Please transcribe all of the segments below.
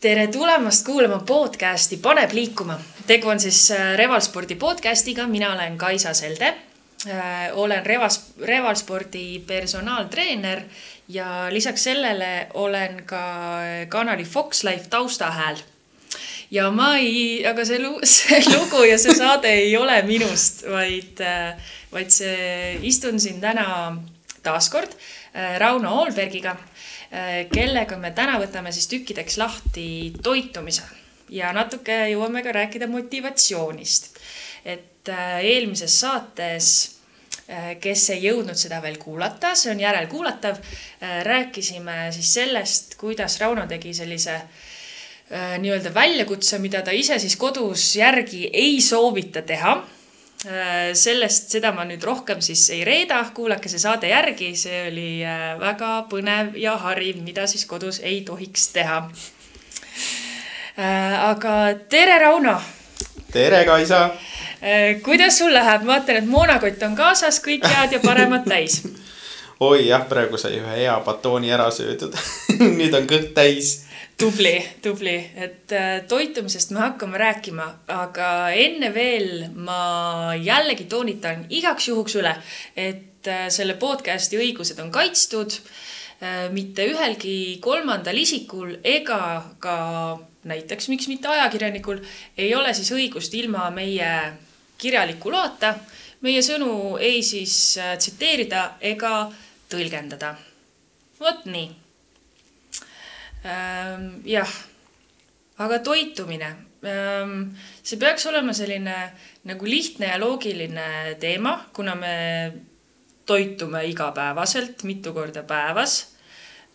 tere tulemast kuulama podcasti Paneb liikuma. tegu on siis äh, Revalspordi podcastiga, mina olen Kaisa Selde. olen Revas, Revalspordi personaaltreener ja lisaks sellele olen ka kanali Fox Life taustahääl. ja ma ei, aga see, see lugu ja see saade ei ole minust, vaid, vaid see, istun siin täna taaskord Rauno Oolbergiga Äh, kellega me täna võtame siis tükkideks lahti toitumise ja natuke jõuame ka rääkida motivatsioonist. et äh, eelmises saates, äh, kes ei jõudnud seda veel kuulata, see on järelkuulatav, rääkisime siis sellest, kuidas Rauno tegi sellise nii-öelda väljakutse, mida ta ise siis kodus järgi ei soovita teha Äh, sellest, seda ma nüüd rohkem siis ei reeda, kuulake see saade järgi, see oli äh, väga põnev ja hariv, mida siis kodus ei tohiks teha. Äh, aga tere, Rauno. tere, Kaisa. kuidas sul läheb, ma vaatan, et moonakott on kaasas, kõik head ja paremad täis. Oi jah, praegu sai ühe hea batooni ära söödud. Nüüd on kõht täis tubli, tubli, et äh, toitumisest me hakkame rääkima, aga enne veel ma jällegi toonitan igaks juhuks üle, et äh, selle podcast'i õigused on kaitstud. Äh, mitte ühelgi kolmandal isikul ega ka näiteks, miks mitte ajakirjanikul, ei ole siis õigust ilma meie kirjaliku loata meie sõnu ei siis tsiteerida ega tõlgendada. vot nii Ehm, jah, aga toitumine, ehm, see peaks olema selline nagu lihtne ja loogiline teema, kuna me toitume igapäevaselt mitu korda päevas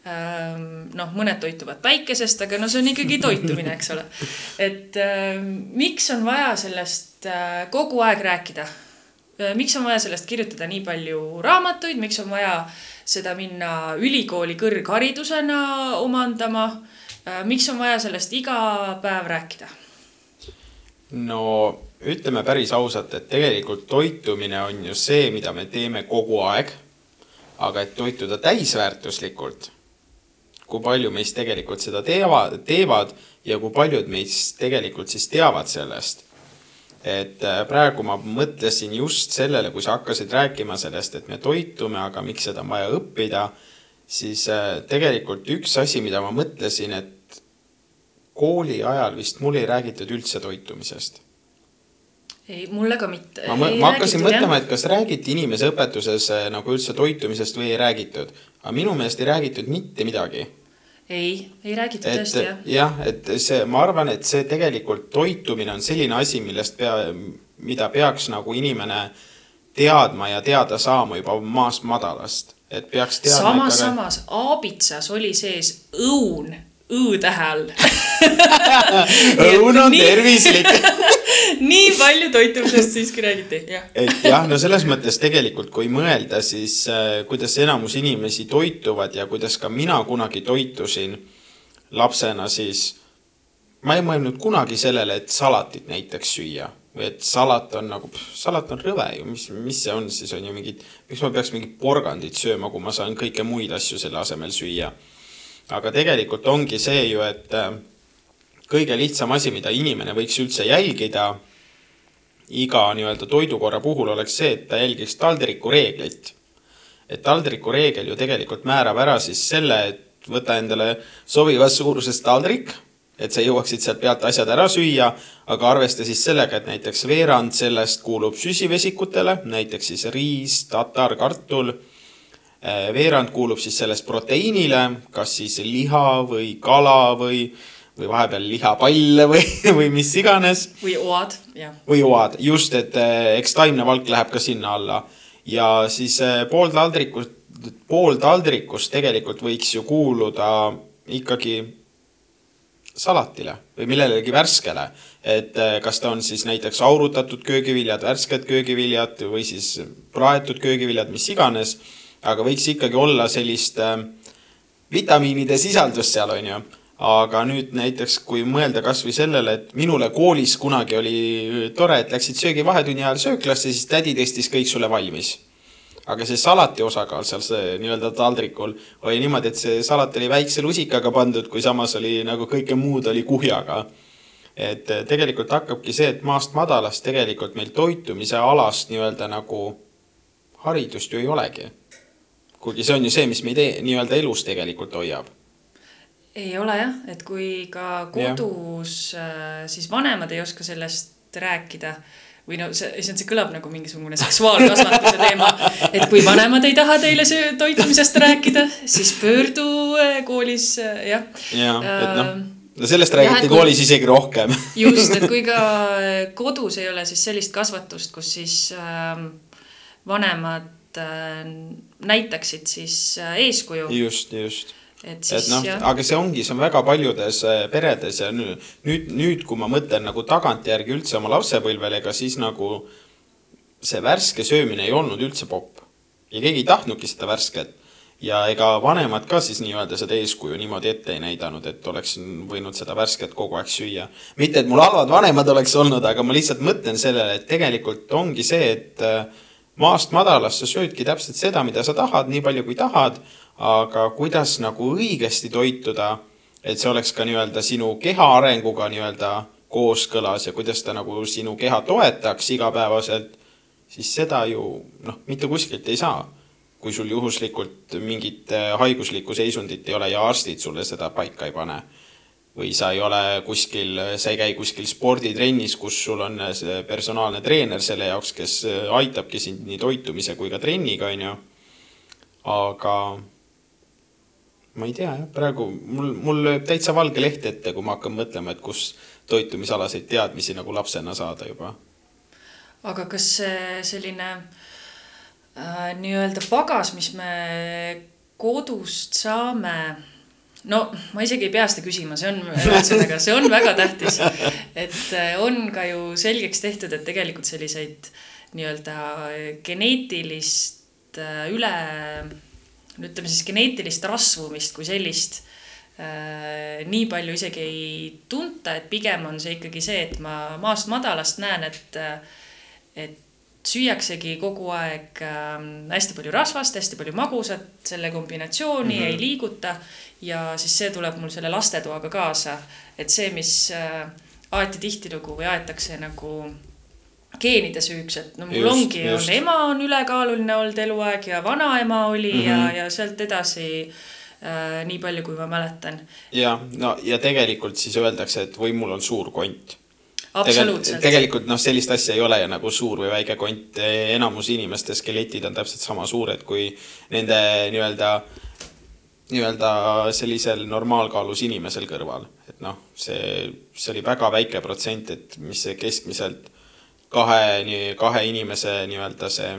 ehm, noh, mõned toituvad päikesest, aga no see on ikkagi toitumine, eks ole. et äh, miks on vaja sellest äh, kogu aeg rääkida? Miks on vaja sellest kirjutada nii palju raamatuid, miks on vaja äh, seda minna ülikooli kõrgharidusena omandama. Äh, miks on vaja sellest iga päev rääkida? no ütleme päris ausalt, et tegelikult toitumine on ju see, mida me teeme kogu aeg. aga et toituda täisväärtuslikult, kui palju meist tegelikult seda teevad, teevad ja kui paljud meist tegelikult siis teavad sellest et äh, praegu ma mõtlesin just sellele, kui sa hakkasid rääkima sellest, et me toitume, aga miks seda on vaja õppida, siis äh, tegelikult üks asi, mida ma mõtlesin, et kooli ajal vist mul ei räägitud üldse toitumisest. ei, mulle ka mitte. ma, ma hakkasin mõtlema, et kas räägiti inimeseõpetuses äh, nagu üldse toitumisest või ei räägitud, aga minu meelest ei räägitud mitte midagi ei, ei räägitud et, tõesti jah. jah, et see, ma arvan, et see tegelikult toitumine on selline asi, millest pea, mida peaks nagu inimene teadma ja teada saama juba maast madalast, et peaks teadma. samas, samas aabitsas oli sees õun õ-tähe all õun on nii... tervislik. nii palju toitumisest siiski räägiti, jah. et jah, no selles mõttes tegelikult, kui mõelda, siis äh, kuidas enamus inimesi toituvad ja kuidas ka mina kunagi toitusin lapsena, siis ma ei mõelnud kunagi sellele, et salatit näiteks süüa või et salat on nagu, salat on rõve ju, mis, mis see on siis on ju mingid, miks ma peaks mingit porgandit sööma, kui ma saan kõike muid asju selle asemel süüa aga tegelikult ongi see ju, et äh, kõige lihtsam asi, mida inimene võiks üldse jälgida iga nii-öelda toidukorra puhul oleks see, et ta jälgiks taldriku reeglit. et taldriku reegel ju tegelikult määrab ära siis selle, et võta endale sobivas suuruses taldrik, et sa jõuaksid sealt pealt asjad ära süüa, aga arvesta siis sellega, et näiteks veerand sellest kuulub süsivesikutele, näiteks siis riis, tatar, kartul veerand kuulub siis sellest proteiinile, kas siis liha või kala või, või vahepeal lihapalle või, või mis iganes. või oad, jah. või oad, just, et äh, eks taimne valk läheb ka sinna alla. ja siis äh, pool taldrikust, pool taldrikust tegelikult võiks ju kuuluda ikkagi salatile või millelegi värskele. et kas ta on siis näiteks aurutatud köögiviljad, värsked köögiviljad või siis praetud köögiviljad, mis iganes aga võiks ikkagi olla sellist äh, vitamiinide sisaldust seal, on ju. aga nüüd näiteks, kui mõelda kasvõi sellele, et minule koolis kunagi oli tore, et läksid söögi vahetunni ajal sööklasse, siis tädi testis kõik sulle valmis. aga see salati osakaal seal see nii-öelda taldrikul oli niimoodi, et see salat oli väikse lusikaga pandud, kui samas oli nagu kõike muud oli kuhjaga. et tegelikult hakkabki see, et maast madalast tegelikult meil toitumise alast nii-öelda nagu haridust ju ei olegi. Kuigi see on ju see, mis meid e nii-öelda elus tegelikult hoiab ei ole jah, et kui ka kodus ja. Äh, siis vanemad ei oska sellest rääkida või no see, see kõlab nagu mingisugune seksuaalkasvatuse teema, et kui vanemad ei taha teile söö toitumisest rääkida, siis pöördu äh, koolis äh, jah. ja, et noh, no sellest räägiti ja, koolis isegi rohkem just, et kui ka kodus ei ole siis sellist kasvatust, kus siis äh, vanemad näitaksid siis äh, eeskuju. just, just et siis et noh, aga see ongi, see on väga paljudes äh, peredes ja nüüd, nüüd, nüüd, kui ma mõtlen nagu tagantjärgi üldse oma lapsepõlvele, ega siis nagu see värske söömine ei olnud üldse popp. ja keegi ei tahtnudki seda värsket. ja ega vanemad ka siis nii-öelda seda eeskuju niimoodi ette ei näidanud, et oleks võinud seda värsket kogu aeg süüa. mitte, et mul halvad vanemad oleks olnud, aga ma lihtsalt mõtlen sellele, et tegelikult ongi see, et äh, maast madalast sa söödki täpselt seda, mida sa tahad, nii palju kui tahad aga kuidas nagu õigesti toituda, et see oleks ka nii-öelda sinu keha arenguga nii-öelda kooskõlas ja kuidas ta nagu sinu keha toetaks igapäevaselt, siis seda ju noh, mitte kuskilt ei saa. kui sul juhuslikult mingit äh, haiguslikku seisundit ei ole ja arstid sulle seda paika ei pane. Või sa ei ole kuskil, sa ei käi kuskil sporditrennis, kus sul on see personaalne treener selle jaoks, kes äh, aitabki sind nii toitumise kui ka trenniga, on ju. aga ma ei tea jah, praegu mul, mul lööb täitsa valge leht ette, kui ma hakkan mõtlema, et kus toitumisalaseid teadmisi nagu lapsena saada juba. aga kas see selline äh, nii-öelda pagas, mis me kodust saame, no ma isegi ei pea seda küsima, see on ühesõnaga, see on väga tähtis. et äh, on ka ju selgeks tehtud, et tegelikult selliseid nii-öelda geneetilist äh, üle ütleme siis geneetilist rasvumist kui sellist äh, nii palju isegi ei tunta, et pigem on see ikkagi see, et ma maast madalast näen, et, et süüaksegi kogu aeg äh, hästi palju rasvast, hästi palju magusat, selle kombinatsiooni mm -hmm. ei liiguta ja siis see tuleb mul selle lastetoaga kaasa, et see, mis äh, aeti tihtilugu või aetakse nagu geenide süüks, et no mul just, ongi, on ema on ülekaaluline olnud eluaeg ja vanaema oli mm -hmm. ja, mhm. ja sealt edasi äh, nii palju, kui ma mäletan. ja no ja tegelikult siis öeldakse, et või mul on suur kont. Absoluutselt. tegelikult noh, sellist asja ei ole ja nagu suur või väike kont, enamus inimeste skeletid on täpselt sama suured kui nende nii-öelda nii-öelda sellisel normaalkaalus inimesel kõrval, et noh, see, see oli väga väike protsent, et mis see keskmiselt kahe, kahe inimese nii-öelda see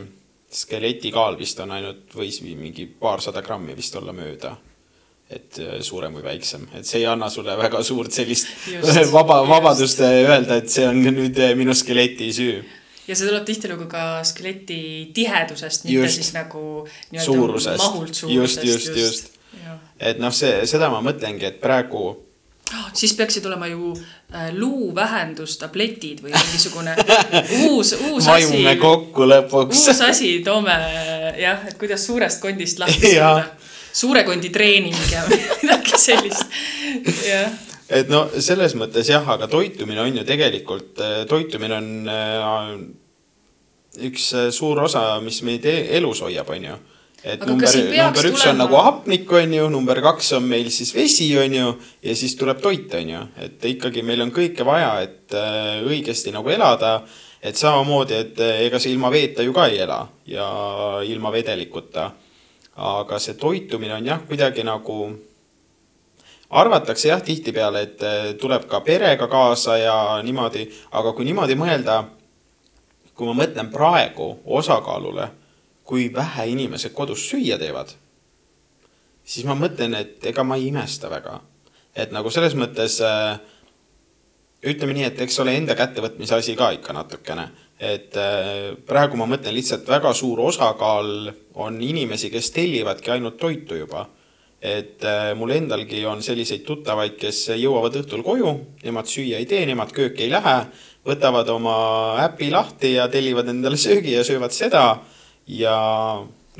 skeleti kaal vist on ainult, võis mingi paarsada grammi vist olla mööda. Et äh, suurem või väiksem, et see ei anna sulle väga suurt sellist just, vaba, vabadust öelda, et see on nüüd äh, minu skeleti süü ja see tuleb tihtilugu ka skeleti tihedusest, mitte just. siis nagu suurusest. mahult suurusest. just, just, just, just.. et noh, see, seda ma mõtlengi, et praegu oh,. siis peaksid olema ju äh, luuvähendustabletid või mingisugune uus, uus asi. vajume kokku lõpuks. uus asi, toome jah, et kuidas suurest kondist lahti saada. Suure kondi treening ja midagi sellist, jah et no selles mõttes jah, aga toitumine on ju tegelikult, toitumine on äh, üks äh, suur osa, mis meid e-, elus hoiab, on ju et Aga number, number üks tulema... on nagu hapnik, on ju, number kaks on meil siis vesi, on ju, ja siis tuleb toit, on ju, et ikkagi meil on kõike vaja, et äh, õigesti nagu elada. et samamoodi, et äh, ega sa ilma veeta ju ka ei ela ja ilma vedelikuta. Aga see toitumine on jah, kuidagi nagu arvatakse jah tihtipeale, et äh, tuleb ka perega kaasa ja niimoodi, aga kui niimoodi mõelda, kui ma mõtlen praegu osakaalule kui vähe inimesed kodus süüa teevad, siis ma mõtlen, et ega ma ei imesta väga. et nagu selles mõttes äh, ütleme nii, et eks ole enda kättevõtmise asi ka ikka natukene. Et äh, praegu ma mõtlen lihtsalt väga suur osakaal on inimesi, kes tellivadki ainult toitu juba. et äh, mul endalgi on selliseid tuttavaid, kes jõuavad õhtul koju, nemad süüa ei tee, nemad kööki ei lähe, võtavad oma äpi lahti ja tellivad endale söögi ja söövad seda ja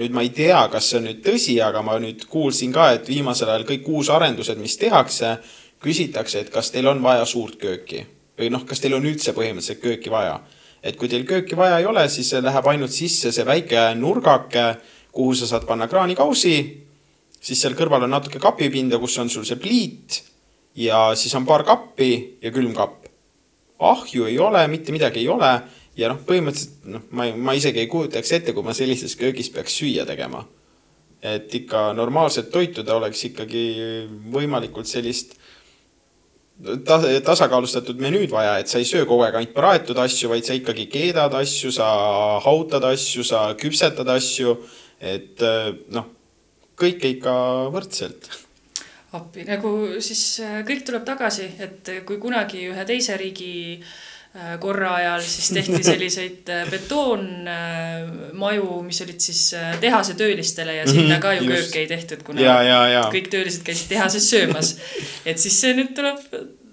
nüüd ma ei tea, kas see on nüüd tõsi, aga ma nüüd kuulsin ka, et viimasel ajal kõik uusarendused, mis tehakse, küsitakse, et kas teil on vaja suurt kööki või noh, kas teil on üldse põhimõtteliselt kööki vaja. Et kui teil kööki vaja ei ole, siis läheb ainult sisse see väike nurgake, kuhu sa saad panna kraanikausi, siis seal kõrval on natuke kapipinda, kus on sul see pliit ja siis on paar kappi ja külmkapp. ahju ei ole, mitte midagi ei ole ja noh, põhimõtteliselt noh, ma, ma isegi ei kujutaks ette, kui ma sellises köögis peaks süüa tegema. et ikka normaalselt toituda oleks ikkagi võimalikult sellist ta, tasakaalustatud menüüd vaja, et sa ei söö kogu aeg ainult praetud asju, vaid sa ikkagi keedad asju, sa hautad asju, sa küpsetad asju, et noh, kõike ikka võrdselt. Appi, nagu siis kõik tuleb tagasi, et kui kunagi ühe teise riigi äh, korra ajal siis tehti selliseid äh, betoonmaju, mis olid siis äh, tehase töölistele ja sinna ka ju kööke ei tehtud, kuna ja, ja, ja. kõik töölised käisid tehases söömas. et siis see nüüd tuleb,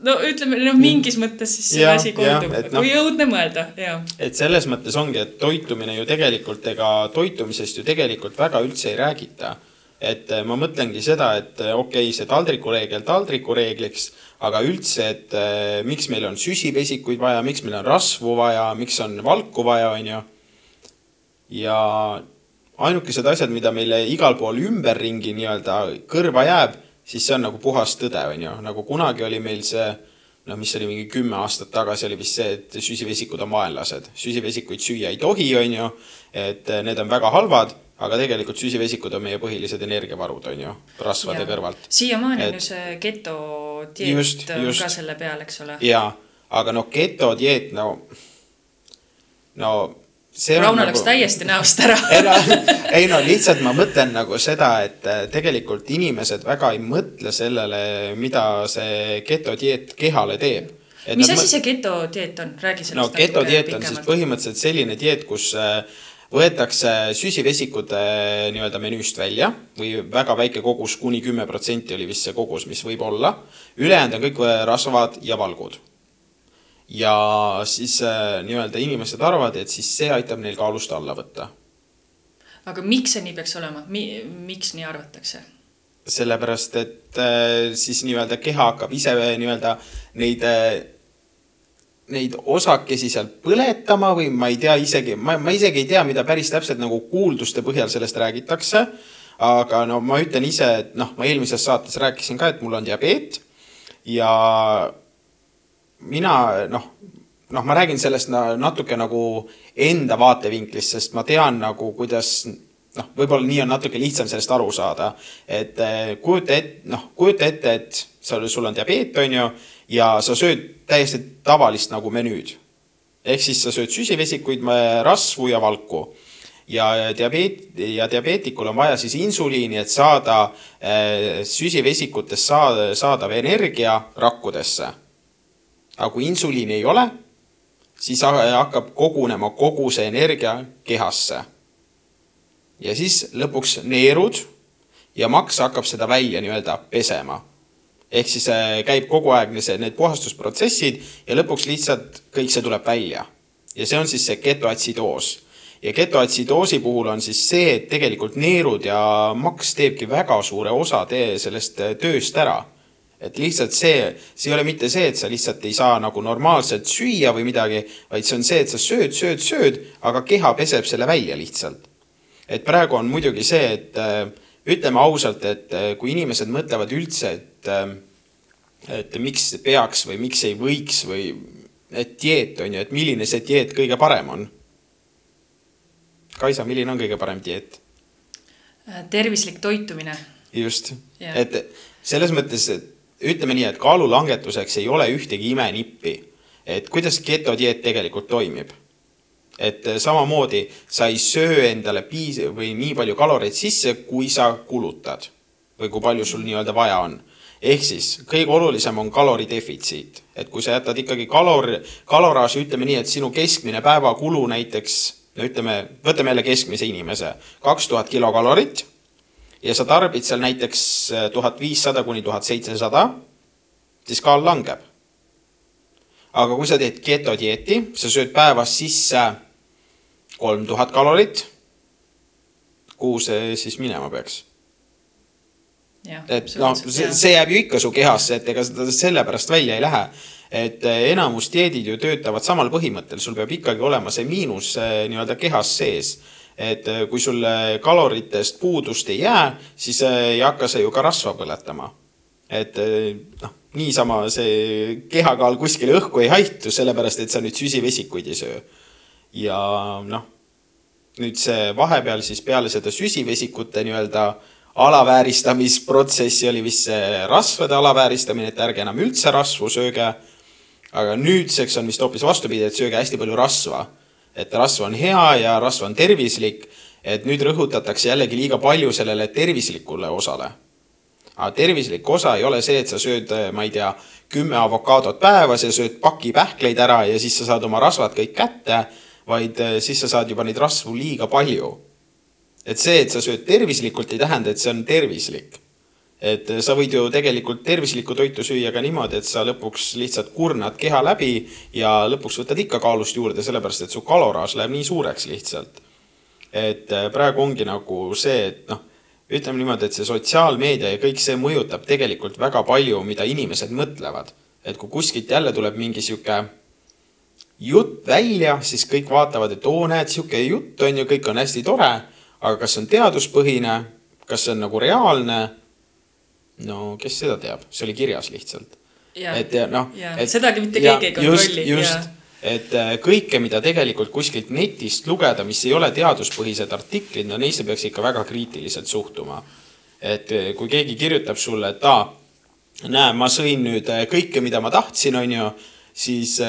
no ütleme, noh, mingis mõttes siis see asi kordub, no, kui õudne mõelda, ja. et selles mõttes ongi, et toitumine ju tegelikult, ega toitumisest ju tegelikult väga üldse ei räägita et ma mõtlengi seda, et okei okay,, see taldrikureegel taldrikureegliks aga üldse, et äh, miks meil on süsivesikuid vaja, miks meil on rasvu vaja, miks on valku vaja, on ju. ja ainukesed asjad, mida meile igal pool ümberringi nii-öelda kõrva jääb, siis see on nagu puhas tõde, on ju, nagu kunagi oli meil see noh, mis oli mingi kümme aastat tagasi, oli vist see, et süsivesikud on vaenlased. süsivesikuid süüa ei tohi, on ju, et need on väga halvad aga tegelikult süsivesikud on meie põhilised energiavarud, on ju, rasvade ja. kõrvalt. siiamaani on ju see getodieet just, just. ka selle peal, eks ole. jaa, aga noh, getodieet, no, no see Rauno läks nagu... täiesti näost ära ei no, ei no lihtsalt ma mõtlen nagu seda, et äh, tegelikult inimesed väga ei mõtle sellele, mida see getodieet kehale teeb. mis asi see getodieet on, räägi sellest no getodieet on siis põhimõtteliselt selline dieet, kus äh, võetakse süsivesikud nii-öelda menüüst välja või väga väike kogus, kuni kümme protsenti oli vist see kogus, mis võib olla. ülejäänud on kõik rasvad ja valgud. ja siis äh, nii-öelda inimesed arvavad, et siis see aitab neil kaalust alla võtta. aga miks see nii peaks olema Mi, miks nii arvatakse? sellepärast, et siis nii-öelda keha hakkab ise nii-öelda neid neid osakesi sealt põletama või ma ei tea isegi, ma, ma isegi ei tea, mida päris täpselt nagu kuulduste põhjal sellest räägitakse. aga no ma ütlen ise, et noh, ma eelmises saates rääkisin ka, et mul on diabeet ja mina noh, noh, ma räägin sellest natuke nagu enda vaatevinklist, sest ma tean nagu, kuidas noh, võib-olla nii on natuke lihtsam sellest aru saada. et eh, kujuta ette, noh, kujuta ette, et sul, sul on diabeet, on ju ja sa sööd täiesti tavalist nagu menüüd. ehk siis sa sööd süsivesikuid, rasvu ja valku. ja diabeet ja diabeetikul on vaja siis insuliini, et saada äh, süsivesikutest saada, saadav energia rakkudesse. aga kui insuliini ei ole, siis hakkab kogunema kogu see energia kehasse. ja siis lõpuks neerud ja maks hakkab seda välja nii-öelda pesema ehk siis äh, käib kogu aeg see, need puhastusprotsessid ja lõpuks lihtsalt kõik see tuleb välja. ja see on siis see ketoatsidoos. ja ketoatsidoosi puhul on siis see, et tegelikult neerud ja maks teebki väga suure osa tee sellest äh, tööst ära. et lihtsalt see, see ei ole mitte see, et sa lihtsalt ei saa nagu normaalselt süüa või midagi, vaid see on see, et sa sööd, sööd, sööd, aga keha peseb selle välja lihtsalt. et praegu on muidugi see, et äh, ütleme ausalt, et kui inimesed mõtlevad üldse, et et, ähm, et miks peaks või miks ei võiks või et dieet on ju, et milline see dieet kõige parem on? Kaisa, milline on kõige parem dieet? Äh, tervislik toitumine. just yeah., et selles mõttes, et ütleme nii, et kaalulangetuseks ei ole ühtegi imenippi. et kuidas getodieet tegelikult toimib et samamoodi sa ei söö endale piis- või nii palju kaloreid sisse, kui sa kulutad või kui palju sul nii-öelda vaja on ehk siis kõige olulisem on kaloridefitsiit, et kui sa jätad ikkagi kalor, kaloraaži, ütleme nii, et sinu keskmine päevakulu näiteks, no ütleme, võtame jälle keskmise inimese, kaks tuhat kilokalorit ja sa tarbid seal näiteks äh, tuhat viissada kuni tuhat seitsesada, siis kaal langeb. aga kui sa teed ketodieeti, sa sööd päevas sisse kolm tuhat kalorit kuhu see siis minema peaks et noh, see, see jääb ju ikka su kehasse, et ega seda sellepärast välja ei lähe. et eh, enamus dieedid ju töötavad samal põhimõttel, sul peab ikkagi olema see miinus eh, nii-öelda kehas sees. et eh, kui sul kaloritest puudust ei jää, siis ei hakka sa ju ka rasva põletama. et noh, niisama see kehakaal kuskile õhku ei haitu, sellepärast et sa nüüd süsivesikuid ei söö. Ja noh, nüüd see vahepeal siis peale seda süsivesikute nii-öelda alavääristamisprotsessi oli vist see rasvade alavääristamine, et ärge enam üldse rasvu sööge. aga nüüdseks on vist hoopis vastupidi, et sööge hästi palju rasva. et rasv on hea ja rasv on tervislik. et nüüd rõhutatakse jällegi liiga palju sellele tervislikule osale aga tervislik osa ei ole see, et sa sööd, ma ei tea, kümme avokaadot päevas ja sööd paki pähkleid ära ja siis sa saad oma rasvad kõik kätte, vaid eh, siis sa saad juba neid rasvu liiga palju. et see, et sa sööd tervislikult, ei tähenda, et see on tervislik. et eh, sa võid ju tegelikult tervislikku toitu süüa ka niimoodi, et sa lõpuks lihtsalt kurnad keha läbi ja lõpuks võtad ikka kaalust juurde, sellepärast et su kaloraaž läheb nii suureks lihtsalt. et eh, praegu ongi nagu see, et noh ütleme niimoodi, et see sotsiaalmeedia ja kõik see mõjutab tegelikult väga palju, mida inimesed mõtlevad. et kui kuskilt jälle tuleb mingi sihuke jutt välja, siis kõik vaatavad, et oo, näed, sihuke jutt on ju, kõik on hästi tore, aga kas see on teaduspõhine, kas see on nagu reaalne? no kes seda teab, see oli kirjas lihtsalt. Et noh sedagi mitte keegi ei kontrolli, just, et äh, kõike, mida tegelikult kuskilt netist lugeda, mis ei ole teaduspõhised artiklid, no neisse peaks ikka väga kriitiliselt suhtuma. et äh, kui keegi kirjutab sulle, et aa, näe, ma sõin nüüd äh, kõike, mida ma tahtsin, on ju, siis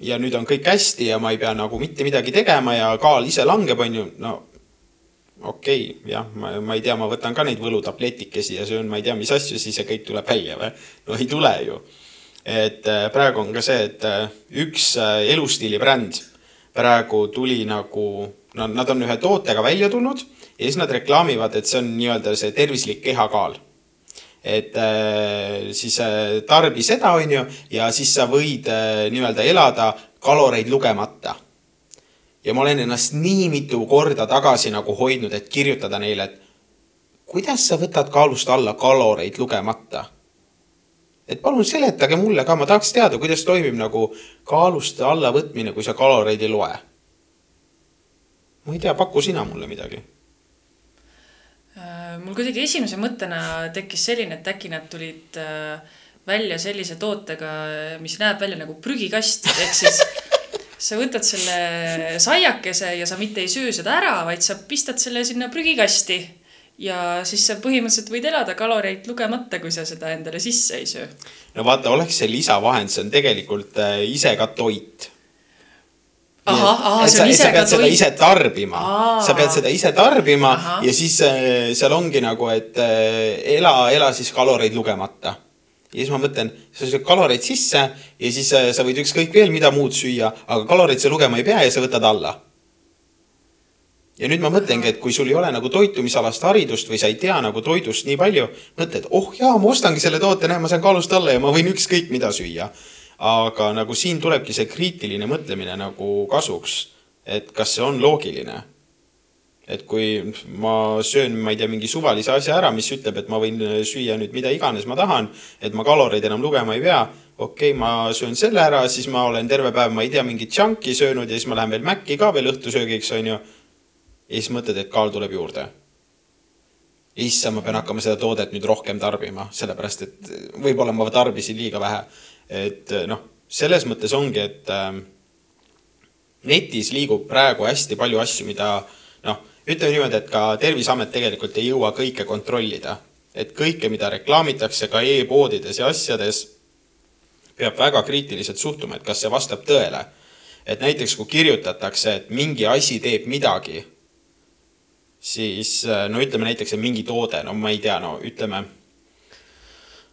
ja nüüd on kõik hästi ja ma ei pea nagu mitte midagi tegema ja kaal ise langeb, on ju, no okei okay,, jah, ma, ma ei tea, ma võtan ka neid võlutabletikesi ja söön, ma ei tea, mis asju, siis ja kõik tuleb välja või? no ei tule ju et äh, praegu on ka see, et äh, üks äh, elustiilibränd praegu tuli nagu, no nad on ühe tootega välja tulnud ja siis nad reklaamivad, et see on nii-öelda see tervislik kehakaal. Et äh, siis äh, tarbi seda, on ju, ja siis sa võid äh, nii-öelda elada kaloreid lugemata. ja ma olen ennast nii mitu korda tagasi nagu hoidnud, et kirjutada neile, et kuidas sa võtad kaalust alla kaloreid lugemata et palun seletage mulle ka, ma tahaks teada, kuidas toimib nagu kaalust allavõtmine, kui sa kaloreid ei loe. ma ei tea, paku sina mulle midagi. Äh, mul kuidagi esimese mõttena tekkis selline, et äkki nad tulid äh, välja sellise tootega, mis näeb välja nagu prügikast, ehk siis sa võtad selle saiakese ja sa mitte ei söö seda ära, vaid sa pistad selle sinna prügikasti. ja siis sa põhimõtteliselt võid elada kaloreid lugemata, kui sa seda endale sisse ei söö. no vaata, oleks see lisavahend, see on tegelikult äh, ise ka toit. ahah, ahah, see sa, on ise ka pead seda ise toit. tarbima sa pead seda ise tarbima Ahah. ja siis äh, seal ongi nagu, et äh, ela, ela siis kaloreid lugemata. ja siis ma mõtlen, sa sööd kaloreid sisse ja siis äh, sa võid ükskõik veel mida muud süüa, aga kaloreid sa lugema ei pea ja sa võtad alla ja nüüd ma mõtlengi, et kui sul ei ole nagu toitumisalast haridust või sa ei tea nagu toidust nii palju, mõtled, oh jaa, ma ostangi selle toote, näe, ma saan kaalust alla ja ma võin ükskõik mida süüa. Aga nagu siin tulebki see kriitiline mõtlemine nagu kasuks, et kas see on loogiline. et kui ma söön, ma ei tea, mingi suvalise asja ära, mis ütleb, et ma võin süüa nüüd mida iganes ma tahan, et ma kaloreid enam lugema ei pea, okei okay,, ma söön selle ära, siis ma olen terve päev, ma ei tea, mingit junk'i söönud ja siis ma lähen veel Maci ka veel õhtusöögiks, onju ja siis mõtled, et kaal tuleb juurde. issand, ma pean hakkama seda toodet nüüd rohkem tarbima, sellepärast et võib-olla ma tarbisin liiga vähe. Et noh, selles mõttes ongi, et äh, netis liigub praegu hästi palju asju, mida noh, ütleme niimoodi, et ka Terviseamet tegelikult ei jõua kõike kontrollida. et kõike, mida reklaamitakse ka e-poodides ja asjades, peab väga kriitiliselt suhtuma, et kas see vastab tõele. et näiteks kui kirjutatakse, et mingi asi teeb midagi siis no ütleme näiteks, et mingi toode, no ma ei tea, no ütleme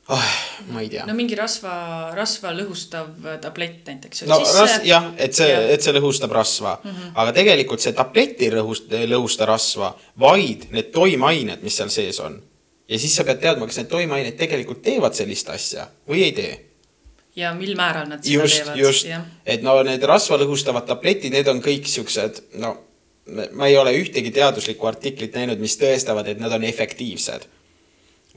oh,, ma ei tea no mingi rasva, rasva lõhustav tablett näiteks. no ras-, jah, et see et see lõhustab rasva mm, -hmm. aga tegelikult see tablett ei lõhust-, lõhusta rasva, vaid need toimeained, mis seal sees on. ja siis sa pead teadma, kas need toimeained tegelikult teevad sellist asja või ei tee ja mil määral nad seda just, teevad. just, et no need rasva lõhustavad tabletid, need on kõik siuksed, no ma ei ole ühtegi teaduslikku artiklit näinud, mis tõestavad, et nad on efektiivsed.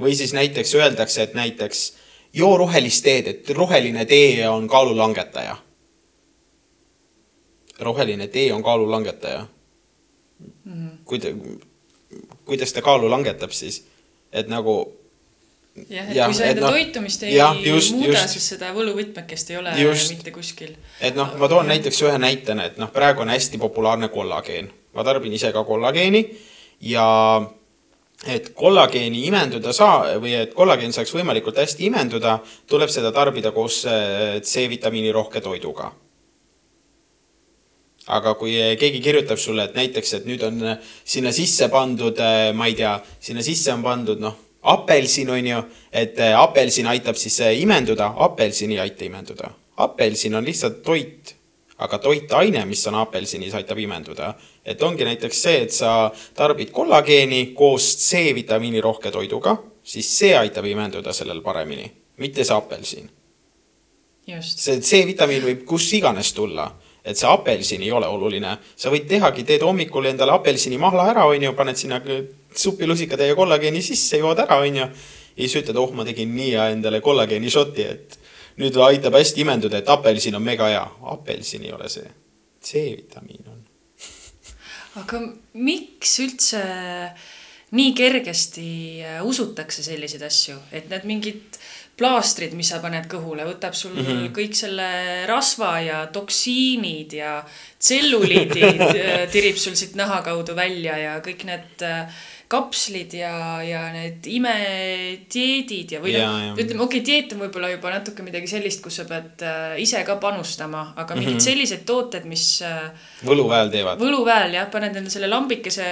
Või siis näiteks öeldakse, et näiteks joo rohelist teed, et roheline tee on kaalulangetaja. roheline tee on kaalulangetaja mm. -hmm. kuida-, kuidas ta kaalu langetab siis, et nagu jah, et ja, kui sa enda no, toitumist ei ja, just, muuda, siis seda võluvõtmekest ei ole just. mitte kuskil. et noh, ma toon näiteks ühe näitena, et noh, praegu on hästi populaarne kollageen. ma tarbin ise ka kollageeni ja et kollageeni imenduda saa- või et kollageen saaks võimalikult hästi imenduda, tuleb seda tarbida koos äh, C-vitamiini rohke toiduga. aga kui keegi kirjutab sulle, et näiteks, et nüüd on sinna sisse pandud, äh, ma ei tea, sinna sisse on pandud noh, apelsin on ju, et äh, apelsin aitab siis imenduda, apelsin ei aita imenduda. apelsin on lihtsalt toit aga toitaine, mis on apelsinis, aitab imenduda. et ongi näiteks see, et sa tarbid kollageeni koos C-vitamiini rohke toiduga, siis see aitab imenduda sellel paremini, mitte see apelsin. see C-vitamiin võib kus iganes tulla, et see apelsin ei ole oluline. sa võid tehagi, teed hommikul endale apelsinimahla ära, onju, paned sinna supilusikatäie kollageeni sisse, jood ära, onju. ja siis ütled, oh, ma tegin nii hea endale kollageeni šoti, et nüüd aitab hästi imenduda, et apelsin on mega hea. apelsin ei ole see, C-vitamiin on aga miks üldse nii kergesti äh, usutakse selliseid asju, et need mingid plaastrid, mis sa paned kõhule, võtab sul mm -hmm. kõik selle rasva ja toksiinid ja tselluliidid äh, tirib sul siit naha kaudu välja ja kõik need äh, kapslid ja, ja need imedieedid ja, või noh, ütleme, okei okay,, dieet on võib-olla juba natuke midagi sellist, kus sa pead äh, ise ka panustama, aga mingid mm -hmm. sellised tooted, mis äh,. võluväel teevad. võluväel jah, paned endale selle lambikese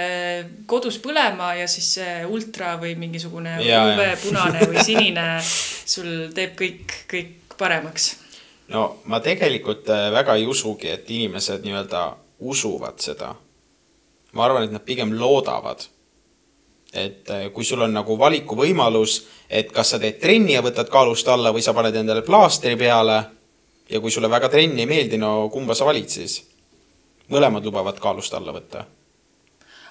kodus põlema ja siis see ultra või mingisugune UV punane või sinine sul teeb kõik, kõik paremaks. no ma tegelikult äh, väga ei usugi, et inimesed nii-öelda usuvad seda. ma arvan, et nad pigem loodavad et äh, kui sul on nagu valikuvõimalus, et kas sa teed trenni ja võtad kaalust alla või sa paned endale plaastri peale ja kui sulle väga trenn ei meeldi, no kumba sa valid siis? mõlemad lubavad kaalust alla võtta.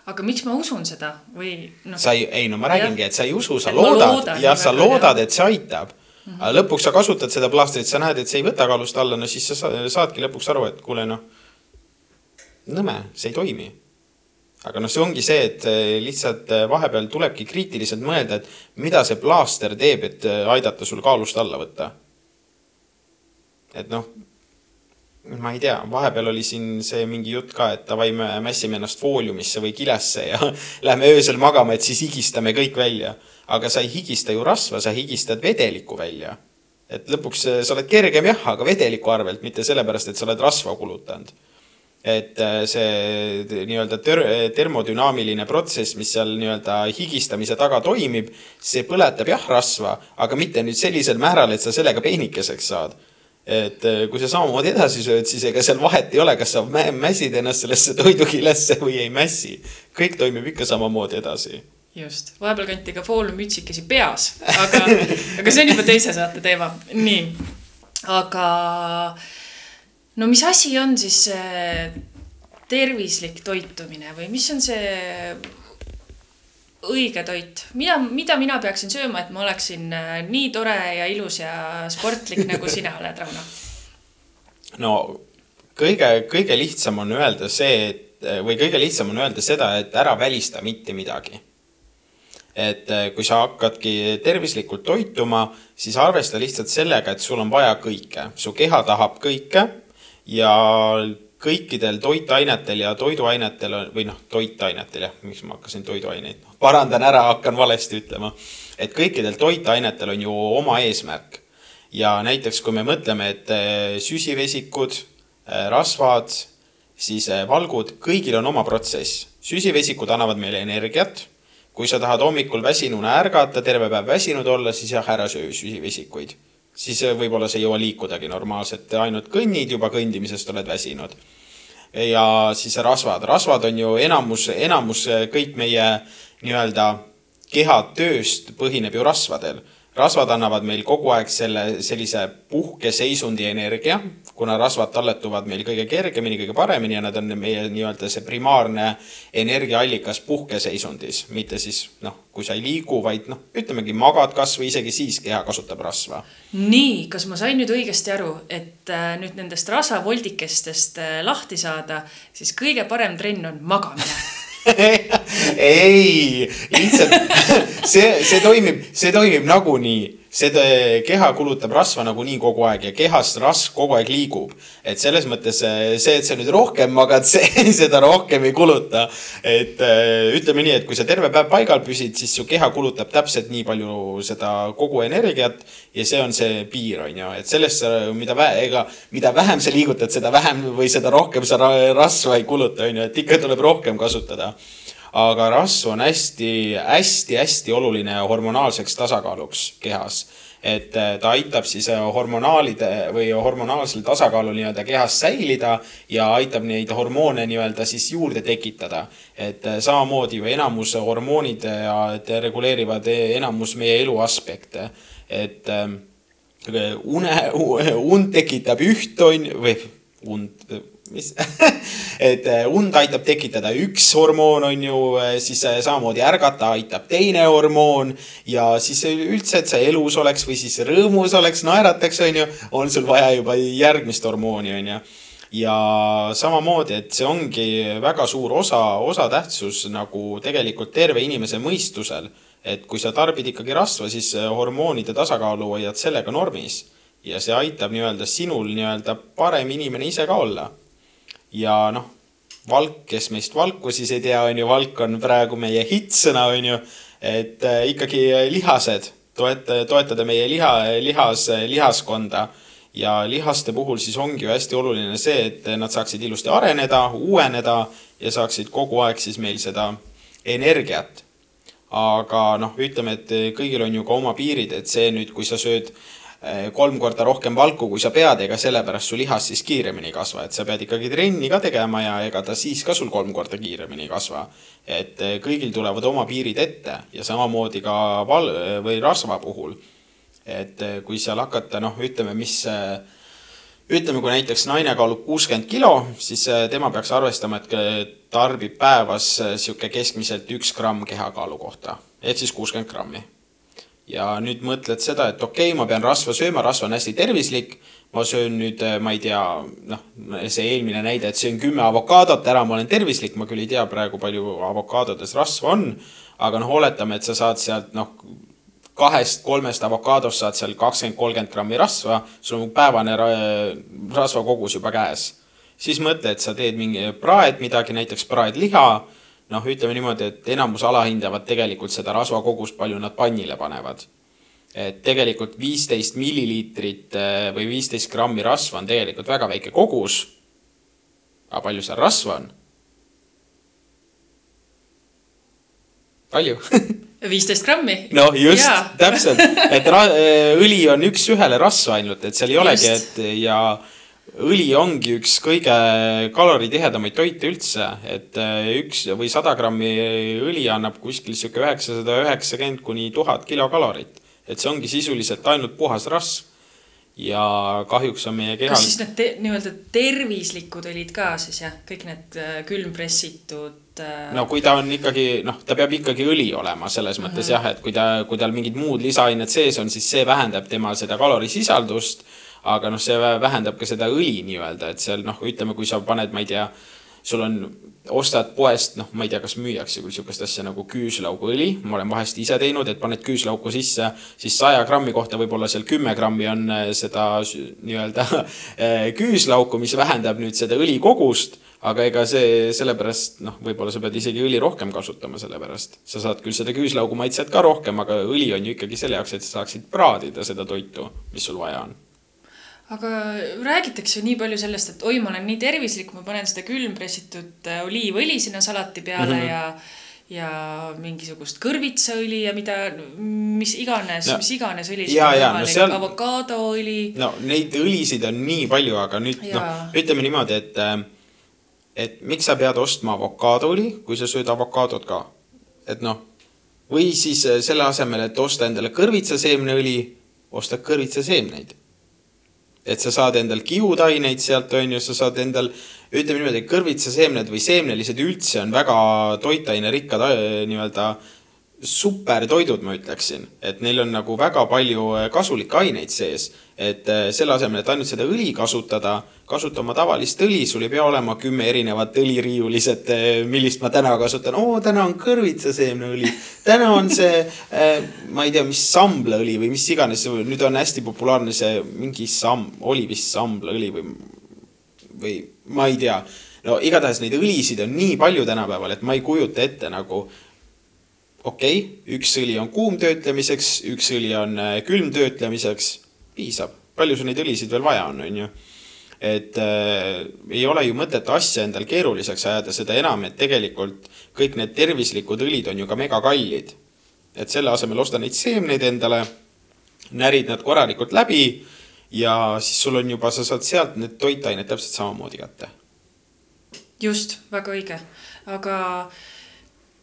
aga miks ma usun seda või noh? sa ei, ei no ma räägingi, et sa ei usu, sa et loodad, jah, sa loodad, et see aitab mm. -hmm. aga lõpuks sa kasutad seda plaastrit, sa näed, et see ei võta kaalust alla, no siis sa saadki lõpuks aru, et kuule noh, nõme, see ei toimi aga noh, see ongi see, et eh, lihtsalt eh, vahepeal tulebki kriitiliselt mõelda, et mida see plaaster teeb, et eh, aidata sul kaalust alla võtta. et noh, ma ei tea, vahepeal oli siin see mingi jutt ka, et davai, me mässime ennast fooliumisse või kilesse ja lähme öösel magama, et siis higistame kõik välja. aga sa ei higista ju rasva, sa higistad vedelikku välja. et lõpuks sa oled kergem jah, aga vedeliku arvelt, mitte sellepärast, et sa oled rasva kulutanud et äh, see nii-öelda ter-, termodünaamiline protsess, mis seal nii-öelda higistamise taga toimib, see põletab jah rasva, aga mitte nüüd sellisel määral, et sa sellega peenikeseks saad. et äh, kui sa samamoodi edasi sööd, siis ega seal vahet ei ole, kas sa mässid ennast sellesse toidukilesse või ei mässi. kõik toimib ikka samamoodi edasi just, vahepeal kanti ka foolumütsikesi peas, aga aga see on juba teise saate teema, nii. aga no mis asi on siis tervislik toitumine või mis on see õige toit, mida, mida mina peaksin sööma, et ma oleksin äh, nii tore ja ilus ja sportlik, nagu sina oled, Rauno? no kõige, kõige lihtsam on öelda see, et või kõige lihtsam on öelda seda, et ära välista mitte midagi. et äh, kui sa hakkadki tervislikult toituma, siis arvesta lihtsalt sellega, et sul on vaja kõike, su keha tahab kõike ja kõikidel toitainetel ja toiduainetel on, või noh, toitainetel jah, miks ma hakkasin toiduaineid, parandan ära, hakkan valesti ütlema. et kõikidel toitainetel on ju oma eesmärk. ja näiteks, kui me mõtleme, et eh, süsivesikud, eh, rasvad, siis eh, valgud, kõigil on oma protsess. süsivesikud annavad meile energiat. kui sa tahad hommikul väsinuna ärgata, terve päev väsinud olla, siis jah, ära söö süsivesikuid siis äh, võib-olla sa ei jõua liikudagi normaalselt, ainult kõnnid, juba kõndimisest oled väsinud. ja siis rasvad, rasvad on ju enamus, enamus äh, kõik meie nii-öelda keha tööst põhineb ju rasvadel. rasvad annavad meil kogu aeg selle sellise puhkeseisundi energia, kuna rasvad talletuvad meil kõige kergemini, kõige paremini ja nad on meie nii-öelda see primaarne energiaallikas puhkeseisundis, mitte siis noh, kui sa ei liigu, vaid noh, ütlemegi magad kasvõi isegi siis keha kasutab rasva. nii, kas ma sain nüüd õigesti aru, et äh, nüüd nendest rasvavoldikestest äh, lahti saada, siis kõige parem trenn on magamine ei, lihtsalt see, see toimib, see toimib nagunii seda keha kulutab rasva nagunii kogu aeg ja kehas rasv kogu aeg liigub. et selles mõttes eh, see, et sa nüüd rohkem magad, see seda rohkem ei kuluta. et eh, ütleme nii, et kui sa terve päev paigal püsid, siis su keha kulutab täpselt nii palju seda kogu energiat ja see on see piir, on ju, et sellest, mida vä-, ega mida vähem sa liigutad, seda vähem või seda rohkem sa rasva ei kuluta, on ju, et ikka tuleb rohkem kasutada aga rasv on hästi-hästi-hästi oluline hormonaalseks tasakaaluks kehas. et äh, ta aitab siis äh, hormonaalide või hormonaalsel tasakaalul nii-öelda kehas säilida ja aitab neid hormoone nii-öelda siis juurde tekitada. et äh, samamoodi ju enamus hormoonid reguleerivad enamus meie elu aspekte, et une, und tekitab üht on või und mis et äh, und aitab tekitada üks hormoon, on ju, äh, siis äh, samamoodi ärgata aitab teine hormoon ja siis üldse, et sa elus oleks või siis rõõmus oleks, naerataks, on ju, on sul vaja juba järgmist hormooni, on ju. Ja samamoodi, et see ongi väga suur osa, osatähtsus nagu tegelikult terve inimese mõistusel. et kui sa tarbid ikkagi rasva, siis hormoonide tasakaalu hoiad sellega normis. Ja see aitab nii-öelda sinul nii-öelda parem inimene ise ka olla ja noh, valk, kes meist valku siis ei tea, on ju, valk on praegu meie hittsõna, on ju, et äh, ikkagi lihased, toeta, toetada meie liha, lihas, lihaskonda ja lihaste puhul siis ongi ju hästi oluline see, et nad saaksid ilusti areneda, uueneda ja saaksid kogu aeg siis meil seda energiat. aga noh, ütleme, et kõigil on ju ka oma piirid, et see nüüd, kui sa sööd kolm korda rohkem valku, kui sa pead, ega sellepärast su lihas siis kiiremini ei kasva, et sa pead ikkagi trenni ka tegema ja ega ta siis ka sul kolm korda kiiremini ei kasva. et eh, kõigil tulevad oma piirid ette ja samamoodi ka val- või rasva puhul. et eh, kui seal hakata, noh, ütleme, mis ütleme, kui näiteks naine kaalub kuuskümmend kilo, siis tema peaks arvestama, et tarbib päevas sihuke keskmiselt üks gramm kehakaalu kohta ehk siis kuuskümmend grammi ja nüüd mõtled seda, et okei okay,, ma pean rasva sööma, rasv on hästi tervislik, ma söön nüüd, äh, ma ei tea, noh, see eelmine näide, et söön kümme avokaadot ära, ma olen tervislik, ma küll ei tea praegu, palju avokaadodes rasva on, aga noh, oletame, et sa saad sealt noh, kahest-kolmest avokaadost saad seal kakskümmend, kolmkümmend grammi rasva, sul on päevane rasvakogus juba käes. siis mõtle, et sa teed mingi praed midagi, näiteks praedliha noh, ütleme niimoodi, et enamus alahindavad tegelikult seda rasvakogust, palju nad pannile panevad. et tegelikult viisteist milliliitrit äh, või viisteist grammi rasva on tegelikult väga väike kogus. aga palju seal rasva on? palju viisteist grammi. noh, just, täpselt, et õli on üks-ühele rasva ainult, et seal ei olegi, et ja õli ongi üks kõige kaloritihedamaid toite üldse, et äh, üks või sada grammi õli annab kuskil sihuke üheksasada üheksakümmend kuni tuhat kilokalorit. et see ongi sisuliselt ainult puhas rasv. ja kahjuks on meie kehal. kas siis need te, nii-öelda tervislikud õlid ka siis jah, kõik need äh, külmpressitud äh...? no kui ta on ikkagi noh, ta peab ikkagi õli olema selles mõttes mm -hmm. jah, et kui ta, kui tal mingid muud lisaained sees on, siis see vähendab tema seda kalorisisaldust aga noh, see vähendab ka seda õli nii-öelda, et seal noh, ütleme, kui sa paned, ma ei tea, sul on, ostad poest, noh, ma ei tea, kas müüakse küll sihukest asja nagu küüslauguõli, ma olen vahest ise teinud, et paned küüslauku sisse, siis saja grammi kohta võib-olla seal kümme grammi on äh, seda nii-öelda äh, küüslauku, mis vähendab nüüd seda õlikogust aga ega see sellepärast noh, võib-olla sa pead isegi õli rohkem kasutama, sellepärast. Sa saad küll seda küüslaugu maitset ka rohkem, aga õli on ju ikkagi selle jaoks, et sa saaksid praadida seda toitu, mis sul vaja on aga räägitakse ju nii palju sellest, et oi, ma olen nii tervislik, ma panen seda külmpressitud äh, oliivõli sinna salati peale mm -hmm. ja ja mingisugust kõrvitsaõli ja mida, mis iganes no,, mis iganes õli. ja, ja no seal. avokaadoõli. no neid õlisid on nii palju, aga nüüd noh, ütleme niimoodi, et, äh, et miks sa pead ostma avokaadoõli, kui sa sööd avokaadot ka. et noh või siis äh, selle asemel, et osta endale kõrvitsaseemneõli, ostad kõrvitsaseemneid. Et sa saad endal kiudaineid sealt, on ju, sa saad endal, ütleme niimoodi, kõrvitsaseemned või seemnelised üldse on väga toitainerikkad äh, nii-öelda supertoidud, ma ütleksin, et neil on nagu väga palju äh, kasulikke aineid sees. et äh, selle asemel, et ainult seda õli kasutada, kasuta oma tavalist õli, sul ei pea olema kümme erinevat õliriiulis, et äh, millist ma täna kasutan. oo, täna on kõrvitsaseemneõli, täna on see, ma ei tea, mis samblaõli või mis iganes, nüüd on hästi populaarne see mingi sam-, oli vist samblaõli või, või ma ei tea no igatahes neid õlisid on nii palju tänapäeval, et ma ei kujuta ette nagu okei okay,, üks õli on kuumtöötlemiseks, üks õli on äh, külmtöötlemiseks, piisab. palju sul neid õlisid veel vaja on, on ju? et äh, ei ole ju mõtet asja endal keeruliseks ajada, seda enam, et tegelikult kõik need tervislikud õlid on ju ka megakallid. et selle asemel osta neid seemneid endale, närid nad korralikult läbi ja siis sul on juba, sa saad sealt need toitained täpselt samamoodi kätte. just, väga õige, aga äh,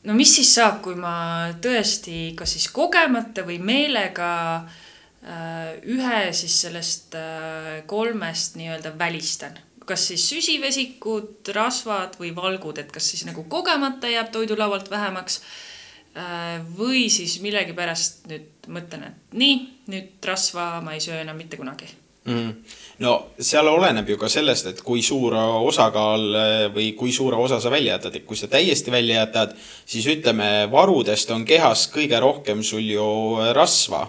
no mis siis saab, kui ma tõesti kas siis kogemata või meelega äh, ühe siis sellest äh, kolmest nii-öelda välistan, kas siis süsivesikud, rasvad või valgud, et kas siis nagu kogemata jääb toidulaualt vähemaks äh, või siis millegipärast nüüd mõtlen, et nii, nüüd rasva ma ei söö enam mitte kunagi mm.. no seal oleneb ju ka sellest, et kui suur osakaal eh, või kui suure osa sa välja jätad, et kui sa täiesti välja jätad, siis ütleme, varudest on kehas kõige rohkem sul ju rasva.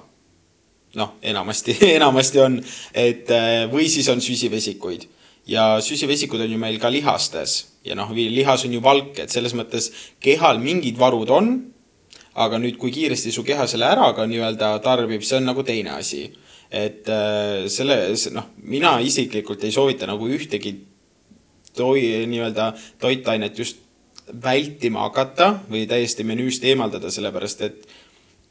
noh, enamasti enamasti on, et eh, või siis on süsivesikuid ja süsivesikud on ju meil ka lihastes ja noh, lihas on ju valk, et selles mõttes kehal mingid varud on. aga nüüd, kui kiiresti su keha selle ära ka nii-öelda tarbib, see on nagu teine asi et äh, selle, noh, mina isiklikult ei soovita nagu ühtegi toi-, nii-öelda toitainet just vältima hakata või täiesti menüüst eemaldada, sellepärast et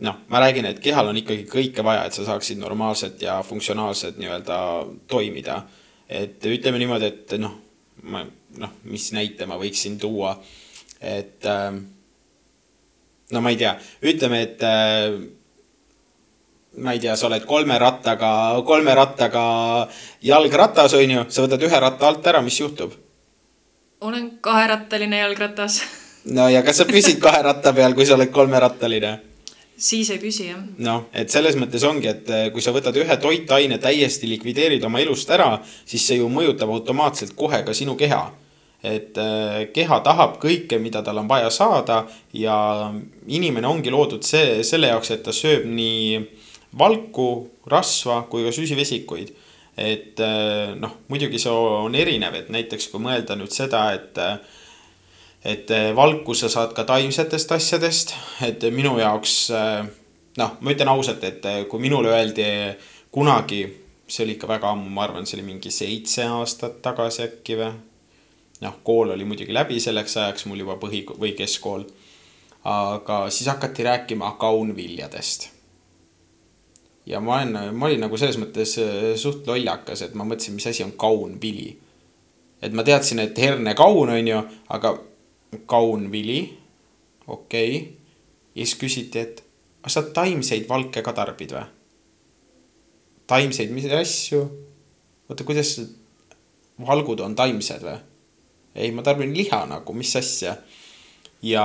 noh, ma räägin, et kehal on ikkagi kõike vaja, et sa saaksid normaalselt ja funktsionaalselt nii-öelda toimida. et ütleme niimoodi, et noh, ma noh, mis näite ma võiksin tuua, et äh, no ma ei tea, ütleme, et äh, ma ei tea, sa oled kolme rattaga, kolme rattaga jalgratas, on ju, sa võtad ühe ratta alt ära, mis juhtub? olen kaherattaline jalgratas. no ja kas sa püsid kahe ratta peal, kui sa oled kolmerattaline? siis ei püsi, jah. noh, et selles mõttes ongi, et eh, kui sa võtad ühe toitaine täiesti likvideerid oma elust ära, siis see ju mõjutab automaatselt kohe ka sinu keha et eh, keha tahab kõike, mida tal on vaja saada ja inimene ongi loodud see, selle jaoks, et ta sööb nii valku, rasva kui ka süsivesikuid. et äh, noh, muidugi see on erinev, et näiteks kui mõelda nüüd seda, et et äh, valku sa saad ka taimsetest asjadest, et minu jaoks äh, noh, ma ütlen ausalt, et kui minule öeldi kunagi, see oli ikka väga ammu, ma arvan, see oli mingi seitse aastat tagasi äkki või. noh, kool oli muidugi läbi selleks ajaks mul juba põhi või keskkool. aga siis hakati rääkima kaunviljadest ja ma olen, ma olin nagu selles mõttes äh, suht lollakas, et ma mõtlesin, mis asi on kaunvili. et ma teadsin, et hernekaun on ju, aga kaunvili, okei okay.. ja siis küsiti, et kas sa taimseid valke ka tarbid või? taimseid, mis asju? oota, kuidas valgud on taimsed või? ei, ma tarbin liha nagu, mis asja ja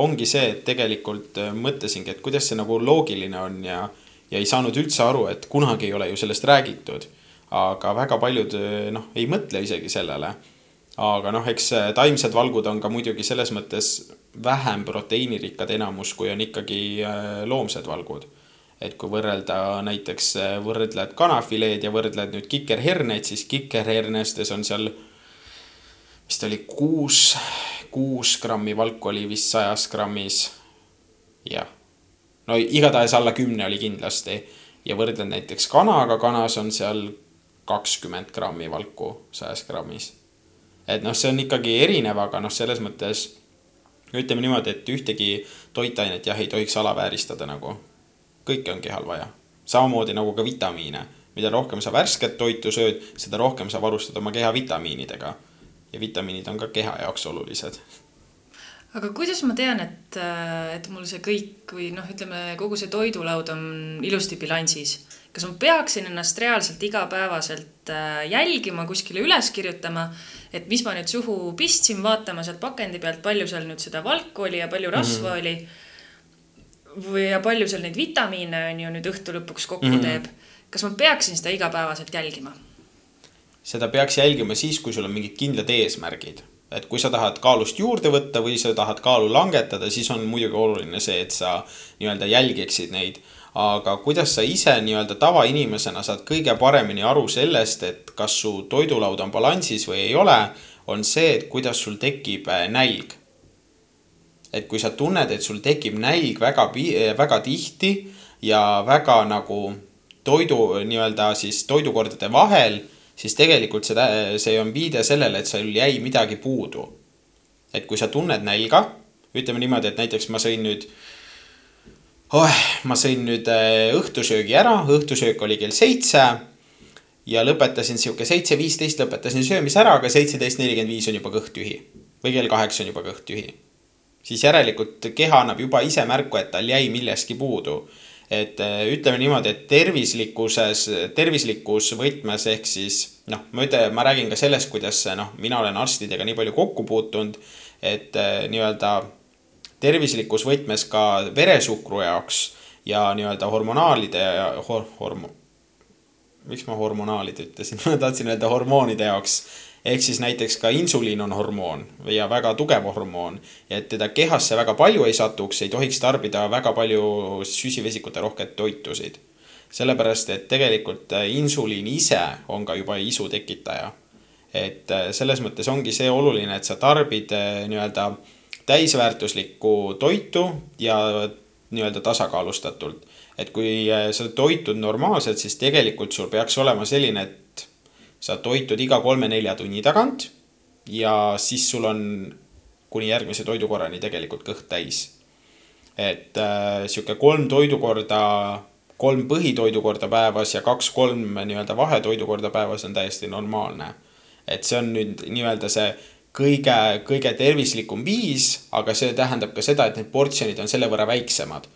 ongi see, et tegelikult äh, mõtlesingi, et kuidas see nagu loogiline on ja ja ei saanud üldse aru, et kunagi ei ole ju sellest räägitud. aga väga paljud noh, ei mõtle isegi sellele. aga noh, eks taimsed valgud on ka muidugi selles mõttes vähem proteiinirikkad enamus, kui on ikkagi äh, loomsed valgud. et kui võrrelda näiteks, äh, võrdled kanafileed ja võrdled nüüd kikerherneid, siis kikerhernestes on seal vist oli kuus, kuus grammi valku oli vist sajas grammis. jah no igatahes alla kümne oli kindlasti. ja võrdlen näiteks kanaga, kanas on seal kakskümmend grammi valku sajas grammis. et noh, see on ikkagi erinev, aga noh, selles mõttes ütleme niimoodi, et ühtegi toitainet jah, ei tohiks alavääristada nagu. kõike on kehal vaja. samamoodi nagu ka vitamiine. mida rohkem sa värsket toitu sööd, seda rohkem sa varustad oma keha vitamiinidega. ja vitamiinid on ka keha jaoks olulised aga kuidas ma tean, et, et mul see kõik või noh, ütleme kogu see toidulaud on ilusti bilansis? kas ma peaksin ennast reaalselt igapäevaselt äh, jälgima, kuskile üles kirjutama, et mis ma nüüd suhu pistsin, vaatama sealt pakendi pealt, palju seal nüüd seda valku oli ja palju rasva mm -hmm. oli. või ja palju seal neid vitamiine on ju nüüd õhtu lõpuks kokku mm -hmm. teeb. kas ma peaksin seda igapäevaselt jälgima? seda peaks jälgima siis, kui sul on mingid kindlad eesmärgid et kui sa tahad kaalust juurde võtta või sa tahad kaalu langetada, siis on muidugi oluline see, et sa nii-öelda jälgiksid neid aga kuidas sa ise nii-öelda tavainimesena saad kõige paremini aru sellest, et kas su toidulaud on balansis või ei ole, on see, et kuidas sul tekib äh, nälg. et kui sa tunned, et sul tekib nälg väga, väga tihti ja väga nagu toidu nii-öelda siis toidukordade vahel, siis tegelikult seda, see on viide sellele, et sul jäi midagi puudu. et kui sa tunned nälga, ütleme niimoodi, et näiteks ma sõin nüüd oh,. ma sõin nüüd äh, õhtusöögi ära, õhtusöök oli kell seitse. ja lõpetasin sihuke seitse viisteist lõpetasin söömise ära, aga seitseteist nelikümmend viis on juba kõht tühi. või kell kaheksa on juba kõht tühi. siis järelikult keha annab juba ise märku, et tal jäi millestki puudu. Et äh, ütleme niimoodi, et tervislikkuses, tervislikus võtmes ehk siis noh, ma ütlen, ma räägin ka sellest, kuidas noh, mina olen arstidega nii palju kokku puutunud, et äh, nii-öelda tervislikus võtmes ka veresuhkru jaoks ja nii-öelda hormonaalide hor, hormo-, miks ma hormonaalid ütlesin ma tahtsin öelda hormoonide jaoks. Ehk siis näiteks ka insuliin on hormoon ja väga tugev hormoon et teda kehasse väga palju ei satuks, ei tohiks tarbida väga palju süsivesikute rohket toitusid. sellepärast, et tegelikult insuliin ise on ka juba isu tekitaja. et selles mõttes ongi see oluline, et sa tarbid eh, nii-öelda täisväärtuslikku toitu ja nii-öelda tasakaalustatult. et kui äh, sa toitud normaalselt, siis tegelikult sul peaks olema selline, et sa toitud iga kolme-nelja tunni tagant ja siis sul on kuni järgmise toidukorrani tegelikult kõht täis. et äh, sihuke kolm toidukorda, kolm põhitoidukorda päevas ja kaks-kolm nii-öelda vahetoidukorda päevas on täiesti normaalne. et see on nüüd nii-öelda see kõige, kõige tervislikum viis, aga see tähendab ka seda, et need portsjonid on selle võrra väiksemad.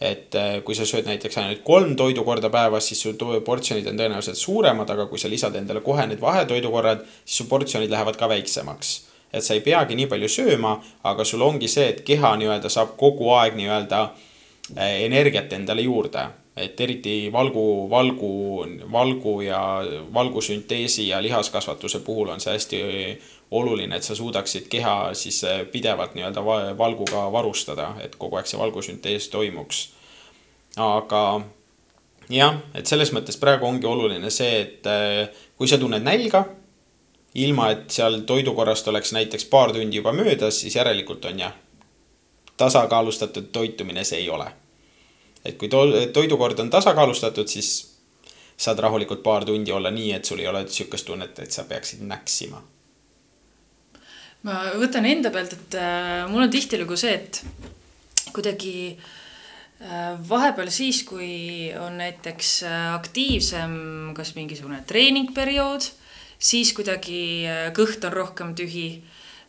Et äh, kui sa sööd näiteks ainult kolm toidukorda päevas, siis su portsjonid on tõenäoliselt suuremad, aga kui sa lisad endale kohe need vahetoidukorrad, siis su portsjonid lähevad ka väiksemaks. et sa ei peagi nii palju sööma, aga sul ongi see, et keha nii-öelda saab kogu aeg nii-öelda äh, energiat endale juurde et eriti valgu, valgu, valgu ja valgusünteesi ja lihaskasvatuse puhul on see hästi oluline, et sa suudaksid keha siis äh, pidevalt nii-öelda valguga varustada, et kogu aeg see valgusüntees toimuks. aga jah, et selles mõttes praegu ongi oluline see, et äh, kui sa tunned nälga, ilma et seal toidukorrast oleks näiteks paar tundi juba möödas, siis järelikult on jah, tasakaalustatud toitumine see ei ole. et kui to toidukord on tasakaalustatud, siis saad rahulikult paar tundi olla nii, et sul ei ole sihukest tunnet, et sa peaksid näksima ma võtan enda pealt, et äh, mul on tihtilugu see, et kuidagi äh, vahepeal siis, kui on näiteks äh, aktiivsem, kas mingisugune treeningperiood, siis kuidagi äh, kõht on rohkem tühi.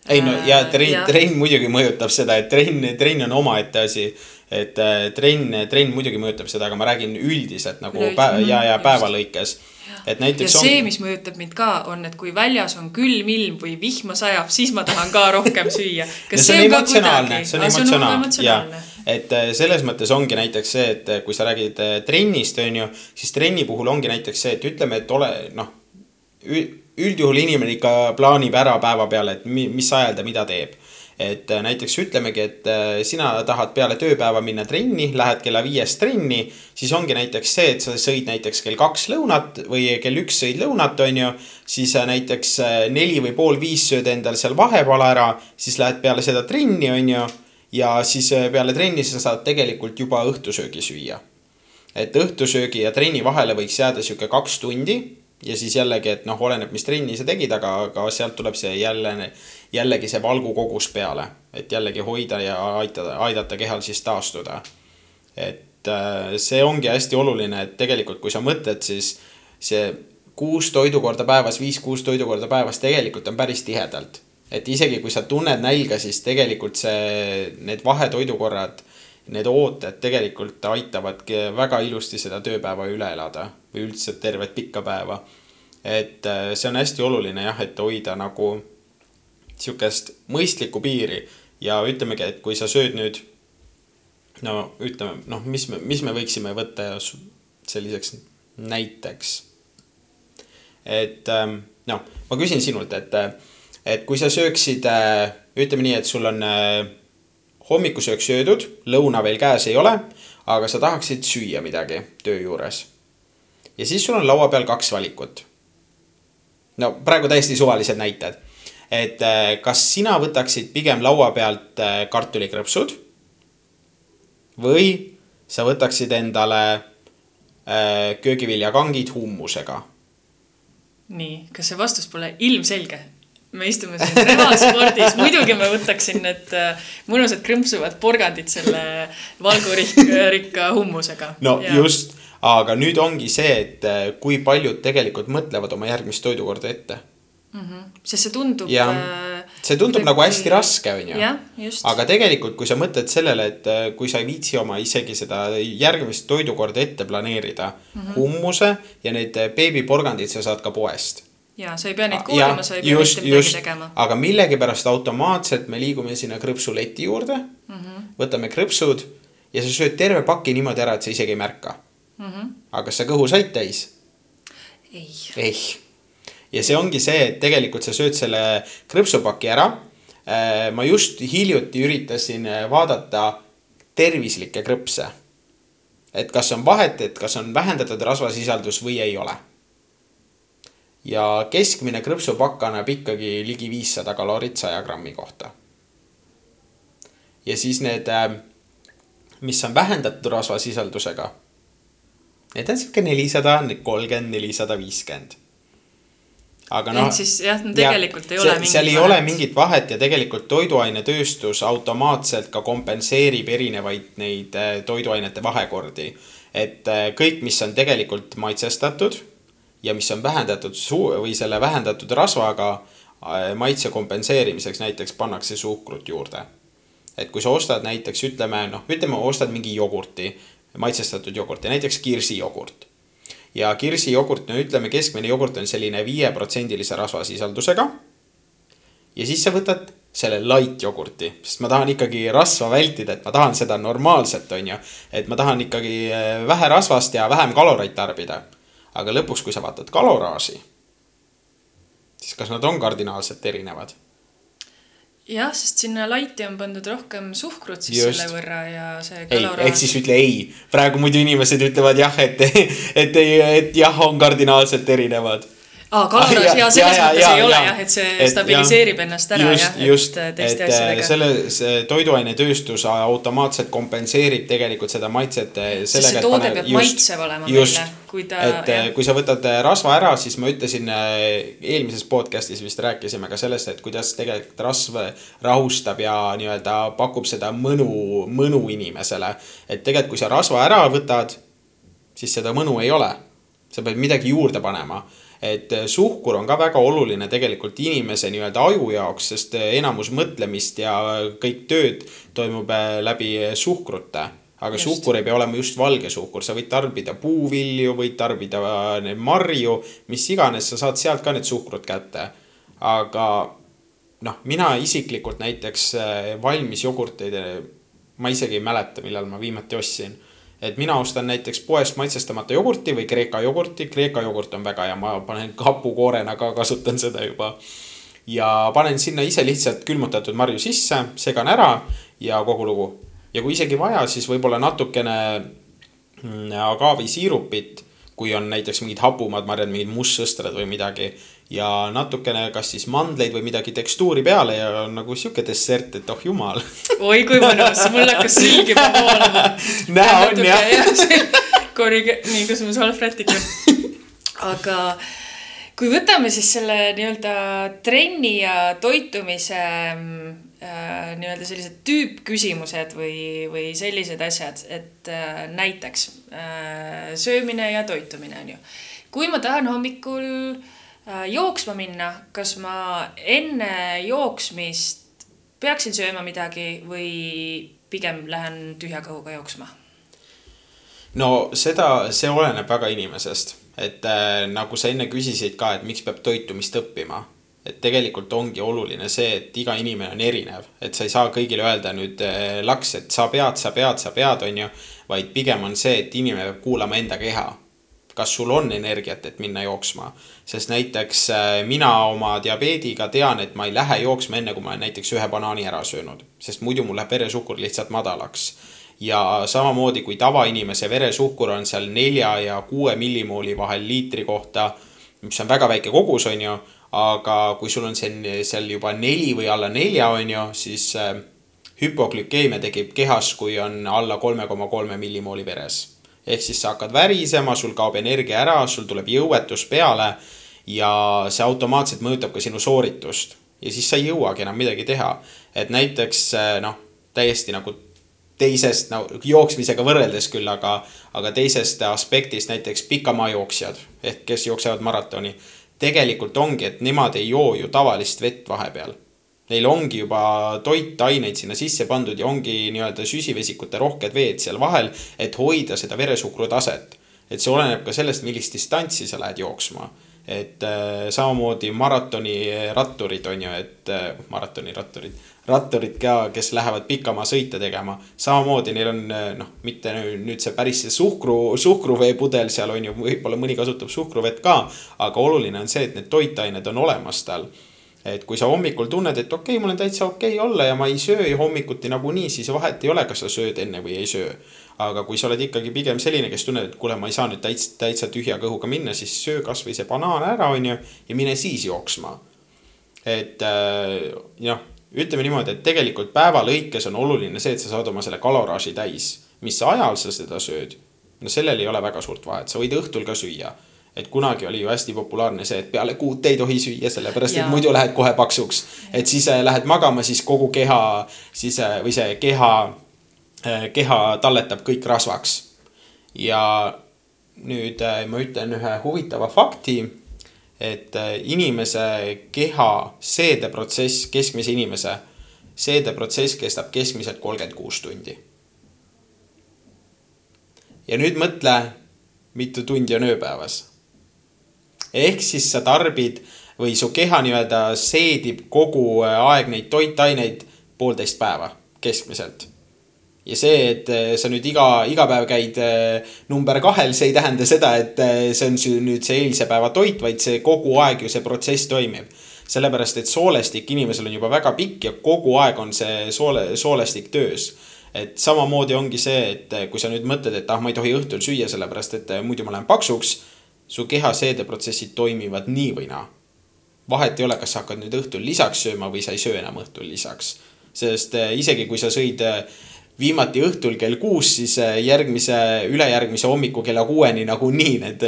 ei no ja äh, trenn, trenn muidugi mõjutab seda, et trenn, trenn on omaette asi. Et äh, trenn, trenn muidugi mõjutab seda, aga ma räägin üldiselt nagu Üleüldse, päeva ja, ja päeva lõikes et näiteks ja see, mis mõjutab mind ka, on, et kui väljas on külm ilm või vihma sajab, siis ma tahan ka rohkem süüa. kas see on, see on emotsionaalne, see on emotsionaalne, et äh, selles mõttes ongi näiteks see, et äh, kui sa räägid trennist, on ju, siis trenni puhul ongi näiteks see, et ütleme, et ole noh, üldjuhul inimene ikka plaanib ära päeva peale, et mis ajal ta mida teeb et äh, näiteks ütlemegi, et äh, sina tahad peale tööpäeva minna trenni, lähed kella viiest trenni, siis ongi näiteks see, et sa sõid näiteks kell kaks lõunat või kell üks sõid lõunat, on ju. siis äh, näiteks neli või pool viis sööd endal seal vahepala ära, siis lähed peale seda trenni, on ju. ja siis peale trenni sa saad tegelikult juba õhtusöögi süüa. et õhtusöögi ja trenni vahele võiks jääda sihuke kaks tundi ja siis jällegi, et noh, oleneb, mis trenni sa tegid, aga, aga sealt tuleb see jälle, jällegi see valgukogus peale, et jällegi hoida ja aitada, aidata kehal siis taastuda. et äh, see ongi hästi oluline, et tegelikult, kui sa mõtled, siis see kuus toidukorda päevas, viis-kuus toidukorda päevas tegelikult on päris tihedalt. et isegi kui sa tunned nälga, siis tegelikult see, need vahetoidukorrad, need ooted tegelikult aitavadki väga ilusti seda tööpäeva üle elada või üldse tervet pikka päeva. et äh, see on hästi oluline jah, et hoida nagu sihukest mõistlikku piiri ja ütlemegi, et kui sa sööd nüüd no ütleme, noh, mis me, mis me võiksime võtta selliseks näiteks. et ähm, noh, ma küsin sinult, et, et kui sa sööksid, äh, ütleme nii, et sul on äh, hommikusöök söödud, lõuna veel käes ei ole, aga sa tahaksid süüa midagi töö juures. ja siis sul on laua peal kaks valikut. no praegu täiesti suvalised näited. Et äh, kas sina võtaksid pigem laua pealt kartulikrõpsud või sa võtaksid endale äh, köögiviljakangid hummusega. nii, kas see vastus pole ilmselge? me istume siin reaalspordis, muidugi ma võtaksin need äh, mõnusad krõmpsuvad porgandid selle valgurikka hummusega. no ja. just, aga nüüd ongi see, et äh, kui paljud tegelikult mõtlevad oma järgmist toidukorda ette mm. -hmm. sest see tundub. Äh, see tundub nagu hästi raske, on ju. aga tegelikult, kui sa mõtled sellele, et äh, kui sa ei viitsi oma isegi seda järgmist toidukorda ette planeerida mm, -hmm. hummuse ja need äh, beebiporgandid sa saad ka poest ja sa ei pea neid koorima, sa ei pea just, mitte midagi tegema. aga millegipärast automaatselt me liigume sinna krõpsuleti juurde mm, -hmm. võtame krõpsud ja sa sööd terve paki niimoodi ära, et sa isegi ei märka mm. -hmm. aga kas sa kõhu said täis? ei. ei ja see ongi see, et tegelikult sa sööd selle krõpsupaki ära. Äh, ma just hiljuti üritasin äh, vaadata tervislikke krõpse. et kas on vahet, et kas on vähendatud rasvasisaldus või ei ole. ja keskmine krõpsupakk annab ikkagi ligi viissada kalorit saja grammi kohta. ja siis need, äh, mis on vähendatud rasvasisaldusega. Need on sihuke nelisada kolmkümmend, nelisada viiskümmend aga noh. ehk siis jah, tegelikult ja, ei ole mingit seal ei vahet. ole mingit vahet ja tegelikult toiduainetööstus automaatselt ka kompenseerib erinevaid neid äh, toiduainete vahekordi. et äh, kõik, mis on tegelikult maitsestatud ja mis on vähendatud suu- või selle vähendatud rasvaga äh, maitse kompenseerimiseks näiteks pannakse suhkrut juurde. et kui sa ostad näiteks ütleme noh, ütleme ostad mingi jogurti, maitsestatud jogurti, näiteks kirsijogurt ja kirsijogurt, no ütleme, keskmine jogurt on selline viieprotsendilise rasvasisaldusega. ja siis sa võtad selle light jogurti, sest ma tahan ikkagi rasva vältida, et ma tahan seda normaalset, on ju. et ma tahan ikkagi eh, vähe rasvast ja vähem kaloreid tarbida. aga lõpuks, kui sa vaatad kaloraaži, siis kas nad on kardinaalselt erinevad jah, sest sinna laiti on pandud rohkem suhkrut siis Just. selle võrra ja see kaloraas. ehk siis ütle ei, praegu muidu inimesed ütlevad jah, et, et ei, et jah, on kardinaalselt erinevad aa, ah, ja selles ja, mõttes ja, ei ole jah, et see et, stabiliseerib ja, ennast ära just, jah, et äh, teiste et, äh, asjadega. selle, see toiduainetööstus automaatselt kompenseerib tegelikult seda maitset. Äh, see toode peab maitsev olema just, meile, kui ta. et jah. kui sa võtad rasva ära, siis ma ütlesin eelmises podcast'is vist rääkisime ka sellest, et kuidas tegelikult rasv rahustab ja nii-öelda pakub seda mõnu, mõnu inimesele. et tegelikult, kui sa rasva ära võtad, siis seda mõnu ei ole. sa pead midagi juurde panema et äh, suhkur on ka väga oluline tegelikult inimese nii-öelda aju jaoks, sest äh, enamus mõtlemist ja kõik tööd toimub äh, läbi suhkrute aga just. suhkur ei pea olema just valge suhkur, sa võid tarbida puuvilju, võid tarbida marju, mis iganes, sa saad sealt ka need suhkrut kätte. aga noh, mina isiklikult näiteks valmis jogurteid, ma isegi ei mäleta, millal ma viimati ostsin et mina ostan näiteks poest maitsestamata jogurti või Kreeka jogurti, Kreeka jogurt on väga hea, ma panen hapukoorena ka, kasutan seda juba. ja panen sinna ise lihtsalt külmutatud marju sisse, segan ära ja kogu lugu. ja kui isegi vaja, siis võib-olla natukene mm, agaavisiirupit, kui on näiteks mingid hapumad marjad, mingid mustsõstrad või midagi ja natukene kas siis mandleid või midagi tekstuuri peale ja on nagu sihuke dessert, et oh jumal. oi kui mõnus, mul hakkas sülg juba voolama. näha on jah. korrige-, nii, kus mu salvrätik on. aga kui võtame siis selle nii-öelda trenni ja toitumise äh, nii-öelda sellised tüüppküsimused või, või sellised asjad, et äh, näiteks äh, söömine ja toitumine on ju. kui ma tahan hommikul äh, jooksma minna, kas ma enne jooksmist peaksin sööma midagi või pigem lähen tühja kõhuga jooksma? no seda, see oleneb väga inimesest, et äh, nagu sa enne küsisid ka, et miks peab toitumist õppima et tegelikult ongi oluline see, et iga inimene on erinev, et sa ei saa kõigile öelda nüüd äh, laks, et sa pead, sa pead, sa pead, on ju. vaid pigem on see, et inimene peab kuulama enda keha. Kas sul on energiat, et minna jooksma, sest näiteks äh, mina oma diabeediga tean, et ma ei lähe jooksma enne, kui ma olen näiteks ühe banaani ära söönud, sest muidu mul läheb veresuhkur lihtsalt madalaks ja samamoodi kui tavainimese veresuhkur on seal nelja ja kuue millimooli vahel liitri kohta, mis on väga väike kogus, on ju aga kui sul on see seal juba neli või alla nelja, on ju, siis äh, hüpoglükeemia tekib kehas, kui on alla kolme koma kolme millimooli veres. Ehk siis sa hakkad värisema, sul kaob energia ära, sul tuleb jõuetus peale ja see automaatselt mõjutab ka sinu sooritust. ja siis sa ei jõuagi enam midagi teha. et näiteks äh, noh, täiesti nagu teisest no, jooksmisega võrreldes küll, aga, aga teisest aspektist näiteks pikamaajooksjad ehk kes jooksevad maratoni tegelikult ongi, et nemad ei joo ju tavalist vett vahepeal. Neil ongi juba toitaineid sinna sisse pandud ja ongi nii-öelda süsivesikute rohked veed seal vahel, et hoida seda veresuhkru taset. et see oleneb ka sellest, millist distantsi sa lähed jooksma. et äh, samamoodi maratoniratturid on ju, et äh, maratoniratturid ratturid ka, kes lähevad pikamaasõite tegema. samamoodi neil on noh, mitte nüüd see päris see suhkru, suhkruveepudel seal on ju, võib-olla mõni kasutab suhkruvett ka. aga oluline on see, et need toitained on olemas tal. Et kui sa hommikul tunned, et okei okay,, mul on täitsa okei okay olla ja ma ei söö hommikuti nagunii, siis vahet ei ole, kas sa sööd enne või ei söö. aga kui sa oled ikkagi pigem selline, kes tunneb, et kuule, ma ei saa nüüd täitsa, täitsa tühja kõhuga minna, siis söö kasvõi see banaan ära, on ju, ja mine siis jooksma. et äh, noh ütleme niimoodi, et tegelikult päeva lõikes on oluline see, et sa saad oma selle kaloraaži täis. mis ajal sa seda sööd, no sellel ei ole väga suurt vahet, sa võid õhtul ka süüa. Et kunagi oli ju hästi populaarne see, et peale kuut ei tohi süüa, sellepärast et muidu lähed kohe paksuks. et siis äh, lähed magama, siis kogu keha, siis äh, või see keha, äh, keha talletab kõik rasvaks. ja nüüd ma ütlen ühe huvitava fakti et inimese keha seedeprotsess, keskmise inimese seedeprotsess kestab keskmiselt kolmkümmend kuus tundi. ja nüüd mõtle, mitu tundi on ööpäevas. Ehk siis sa tarbid või su keha nii-öelda seedib kogu äh, aeg neid toitaineid poolteist päeva keskmiselt ja see, et eh, sa nüüd iga, iga päev käid eh, number kahel, see ei tähenda seda, et see on su nüüd see eilse päeva toit, vaid see kogu aeg ju see protsess toimib. sellepärast, et soolestik inimesel on juba väga pikk ja kogu aeg on see soole, soolestik töös et samamoodi ongi see, et kui sa nüüd mõtled, et ah, ma ei tohi õhtul süüa, sellepärast et muidu ma lähen paksuks. Su keha seedeprotsessid toimivad nii või naa. vahet ei ole, kas sa hakkad nüüd õhtul lisaks sööma või sa ei söö enam õhtul lisaks. sest isegi kui sa sõid viimati õhtul kell kuus, siis äh, järgmise, ülejärgmise hommiku kella kuueni nagunii need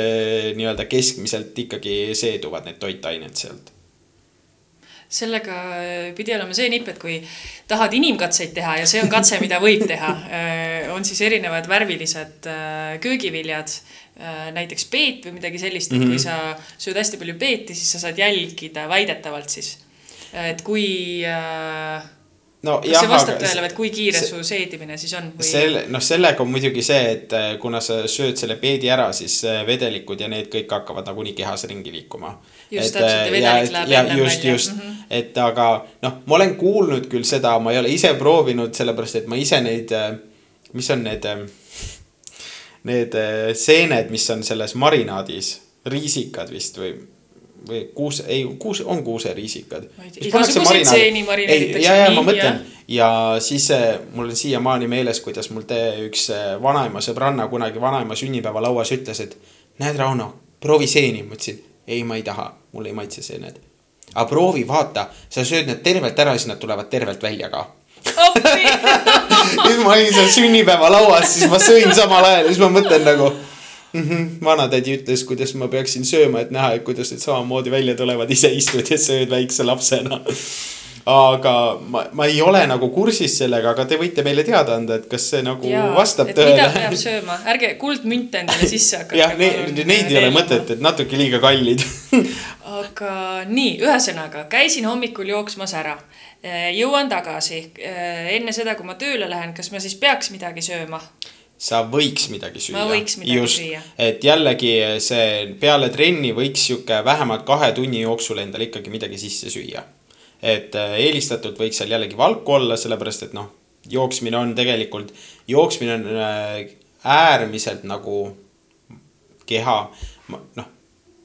nii-öelda keskmiselt ikkagi seeduvad need toitained sealt sellega äh, pidi olema see nipp, et kui tahad inimkatseid teha ja see on katse, mida võib teha, on siis erinevad värvilised köögiviljad, näiteks peet või midagi sellist, et kui mhm. sa sööd hästi palju peeti, siis sa saad jälgida väidetavalt siis, et kui äh, no, kas jah, see vastab tõele või et kui kiire see, su seedimine siis on või...? selle, noh, sellega on muidugi see, et äh, kuna sa sööd selle peedi ära, siis äh, vedelikud ja need kõik hakkavad nagunii kehas ringi liikuma. just et, täpselt ja vedelik läheb ja, ennem just, välja. just mm, -hmm. et aga noh, ma olen kuulnud küll seda, ma ei ole ise proovinud, sellepärast et ma ise neid, äh, mis on need, need seened, mis on selles marinaadis, riisikad vist või või kuuse, ei, kuus, on kuuseriisikad. ja, ja ma mõtlen. ja siis äh, mul on siiamaani meeles, kuidas mul te üks äh, vanaema sõbranna kunagi vanaema sünnipäevalauas ütles, et näed, Rauno, proovi seeni. ma ütlesin, ei, ma ei taha, mulle ei maitse seened. aga proovi, vaata, sa sööd need tervelt ära, siis nad tulevad tervelt välja ka. Siis ma olin seal sünnipäevalauas, siis ma sõin samal ajal ja siis ma mõtlen nagu mm. -hmm. vanatädi ütles, kuidas ma peaksin sööma, et näha, et kuidas need samamoodi välja tulevad, ise istud ja sööd väikse lapsena aga ma, ma ei ole nagu kursis sellega, aga te võite meile teada anda, et kas see nagu Jaa, vastab tõele. mida peab sööma, ärge kuldmünte endale sisse hakake. jah, neid, neid ei ole mõtet, et natuke liiga kallid aga nii, ühesõnaga käisin hommikul jooksmas ära, jõuan tagasi. enne seda, kui ma tööle lähen, kas ma siis peaks midagi sööma? Sa võiks midagi süüa. ma võiks midagi Just, süüa. et jällegi see peale trenni võiks sihuke vähemalt kahe tunni jooksul endale ikkagi midagi sisse süüa. et äh, eelistatult võiks seal jällegi valku olla, sellepärast et noh, jooksmine on tegelikult, jooksmine on äh, äärmiselt nagu keha, noh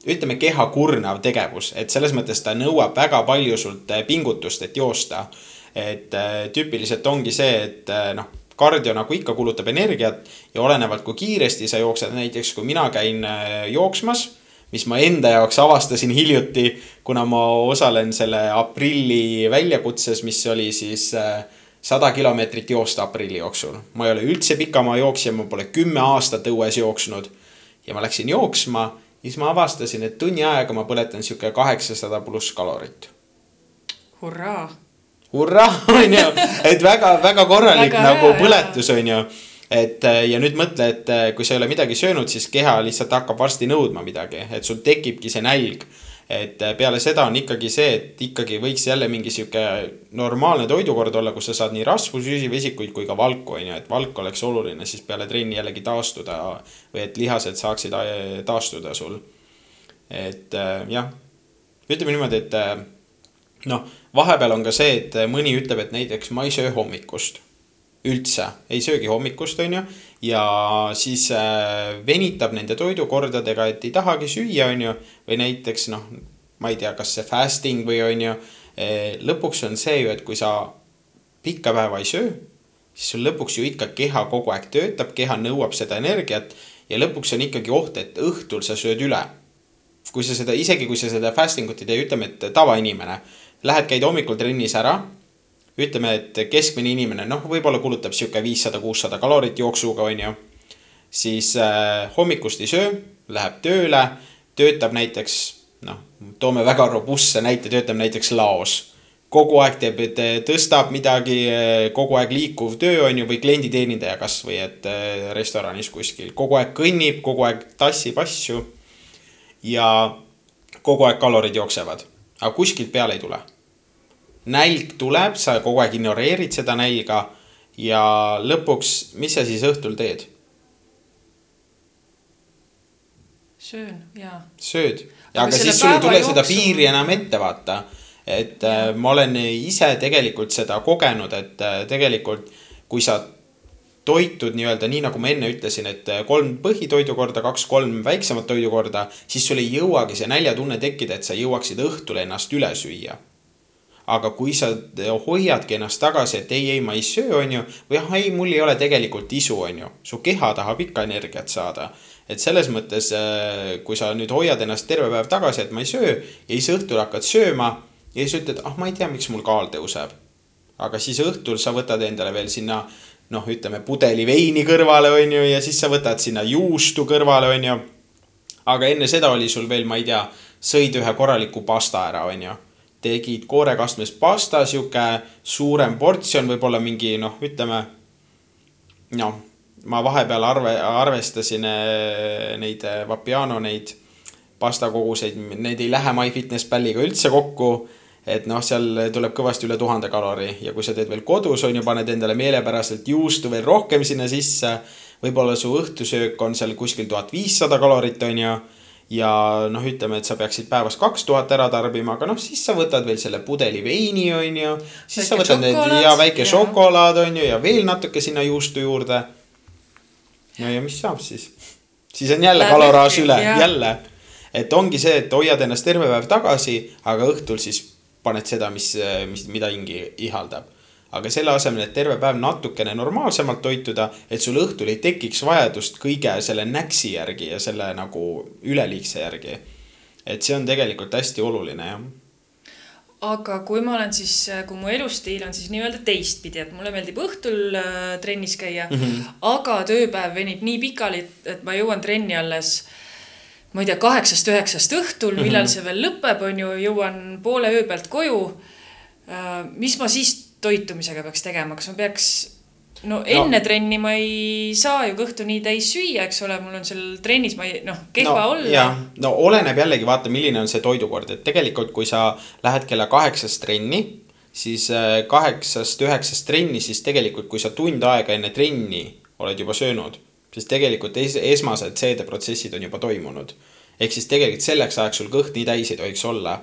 ütleme, keha kurnav tegevus, et selles mõttes ta nõuab väga palju sult äh, pingutust, et joosta. et tüüpiliselt ongi see, et noh kardio nagu ikka kulutab energiat ja olenevalt, kui kiiresti sa jooksed, näiteks kui mina käin äh, jooksmas, mis ma enda jaoks avastasin hiljuti, kuna ma osalen selle aprilli väljakutses, mis oli siis äh, sada kilomeetrit joosta aprilli jooksul. ma ei ole üldse pikamaa jooksja, ma pole kümme aastat õues jooksnud. ja ma läksin jooksma, siis ma avastasin, et tunni ajaga ma põletan sihuke kaheksasada pluss kalorit. hurraa hurraa, onju, et väga-väga korralik väga nagu hea, põletus, onju. Et äh, ja nüüd mõtle, et äh, kui sa ei ole midagi söönud, siis keha lihtsalt hakkab varsti nõudma midagi, et sul tekibki see nälg. et äh, peale seda on ikkagi see, et ikkagi võiks jälle mingi sihuke normaalne toidukord olla, kus sa saad nii rasvu, süsivesikuid kui ka valku, on ju, et valk oleks oluline siis peale trenni jällegi taastuda või et lihased saaksid taastuda sul. et jah, ütleme niimoodi, et noh vahepeal on ka see, et mõni ütleb, et näiteks ma ei söö hommikust üldse, ei söögi hommikust, on ju. ja siis äh, venitab nende toidukordadega, et ei tahagi süüa, on ju. või näiteks noh, ma ei tea, kas see fasting või on ju. Eh, lõpuks on see ju, et kui sa pikka päeva ei söö, siis sul lõpuks ju ikka keha kogu aeg töötab, keha nõuab seda energiat. ja lõpuks on ikkagi oht, et õhtul sa sööd üle. kui sa seda, isegi kui sa seda fasting ut ei tee, ütleme, et tavainimene lähed, käid hommikul trennis ära. ütleme, et keskmine inimene, noh, võib-olla kulutab sihuke viissada, kuussada kalorit jooksuga, on ju. siis äh, hommikust ei söö, läheb tööle, töötab näiteks, noh, toome väga robustse näite, töötab näiteks laos kogu aeg teeb, tõstab midagi, kogu aeg liikuv töö on ju, või klienditeenindaja kasvõi, et äh, restoranis kuskil kogu aeg kõnnib, kogu aeg tassib asju. ja kogu aeg kalorid jooksevad, aga kuskilt peale ei tule nälg tuleb, sa kogu aeg ignoreerid seda nälga ja lõpuks, mis sa siis õhtul teed? söön, jaa. sööd, aga, aga siis sul ei tule jooksu... seda piiri enam ette, vaata. et ja. äh, ma olen ise tegelikult seda kogenud, et äh, tegelikult kui sa toitud nii-öelda nii, nagu ma enne ütlesin, et äh, kolm põhitoidukorda, kaks-kolm väiksemat toidukorda, siis sul ei jõuagi see näljatunne tekkida, et sa jõuaksid õhtul ennast üle süüa aga kui sa hoiadki ennast tagasi, et ei, ei, ma ei söö, on ju, või ah, ei, mul ei ole tegelikult isu, on ju, su keha tahab ikka energiat saada. et selles mõttes, äh, kui sa nüüd hoiad ennast terve päev tagasi, et ma ei söö ja siis õhtul hakkad sööma ja siis ütled, ah, ma ei tea, miks mul kaal tõuseb. aga siis õhtul sa võtad endale veel sinna noh, ütleme pudeli veini kõrvale, on ju, ja siis sa võtad sinna juustu kõrvale, on ju. aga enne seda oli sul veel, ma ei tea, sõid ühe korraliku pasta ära, on ju tegid koorekastmes pasta, sihuke suurem portsjon, võib-olla mingi noh, ütleme. noh, ma vahepeal arve, arvestasin eh, neid eh, Vapiano neid pastakoguseid, need ei lähe MyFitnessPalliga üldse kokku. et noh, seal tuleb kõvasti üle tuhande kalori ja kui sa teed veel kodus on ju, paned endale meelepäraselt juustu veel rohkem sinna sisse. võib-olla su õhtusöök on seal kuskil tuhat viissada kalorit on ju ja noh, ütleme, et sa peaksid päevas kaks tuhat ära tarbima, aga noh, siis sa võtad veel selle pudeli veini, on ju. siis väike sa võtad need ja väike ja. šokolaad on ju ja veel natuke sinna juustu juurde. no ja mis saab siis? siis on jälle kaloraaž üle, jälle. et ongi see, et hoiad ennast terve päev tagasi, aga õhtul siis paned seda, mis, mis, mida hingi ihaldab aga selle asemel, et terve päev natukene normaalsemalt toituda, et sul õhtul ei tekiks vajadust kõige selle näksi järgi ja selle nagu üleliigse järgi. et see on tegelikult hästi oluline, jah aga kui ma olen siis, kui mu elustiil on siis nii-öelda teistpidi, et mulle meeldib õhtul äh, trennis käia mm, -hmm. aga tööpäev venib nii pikali, et ma jõuan trenni alles ma ei tea, kaheksast-üheksast õhtul, millal mm -hmm. see veel lõpeb, on ju, jõuan poole öö pealt koju äh,. mis ma siis toitumisega peaks tegema, kas ma peaks no enne no. trenni ma ei saa ju kõhtu nii täis süüa, eks ole, mul on seal trennis, ma ei, noh, kehva no, olla. no oleneb jällegi, vaata, milline on see toidukord, et tegelikult, kui sa lähed kella kaheksast trenni, siis äh, kaheksast, üheksast trenni, siis tegelikult, kui sa tund aega enne trenni oled juba söönud, siis tegelikult es esmased seedeprotsessid on juba toimunud. ehk siis tegelikult selleks ajaks sul kõht nii täis ei tohiks olla.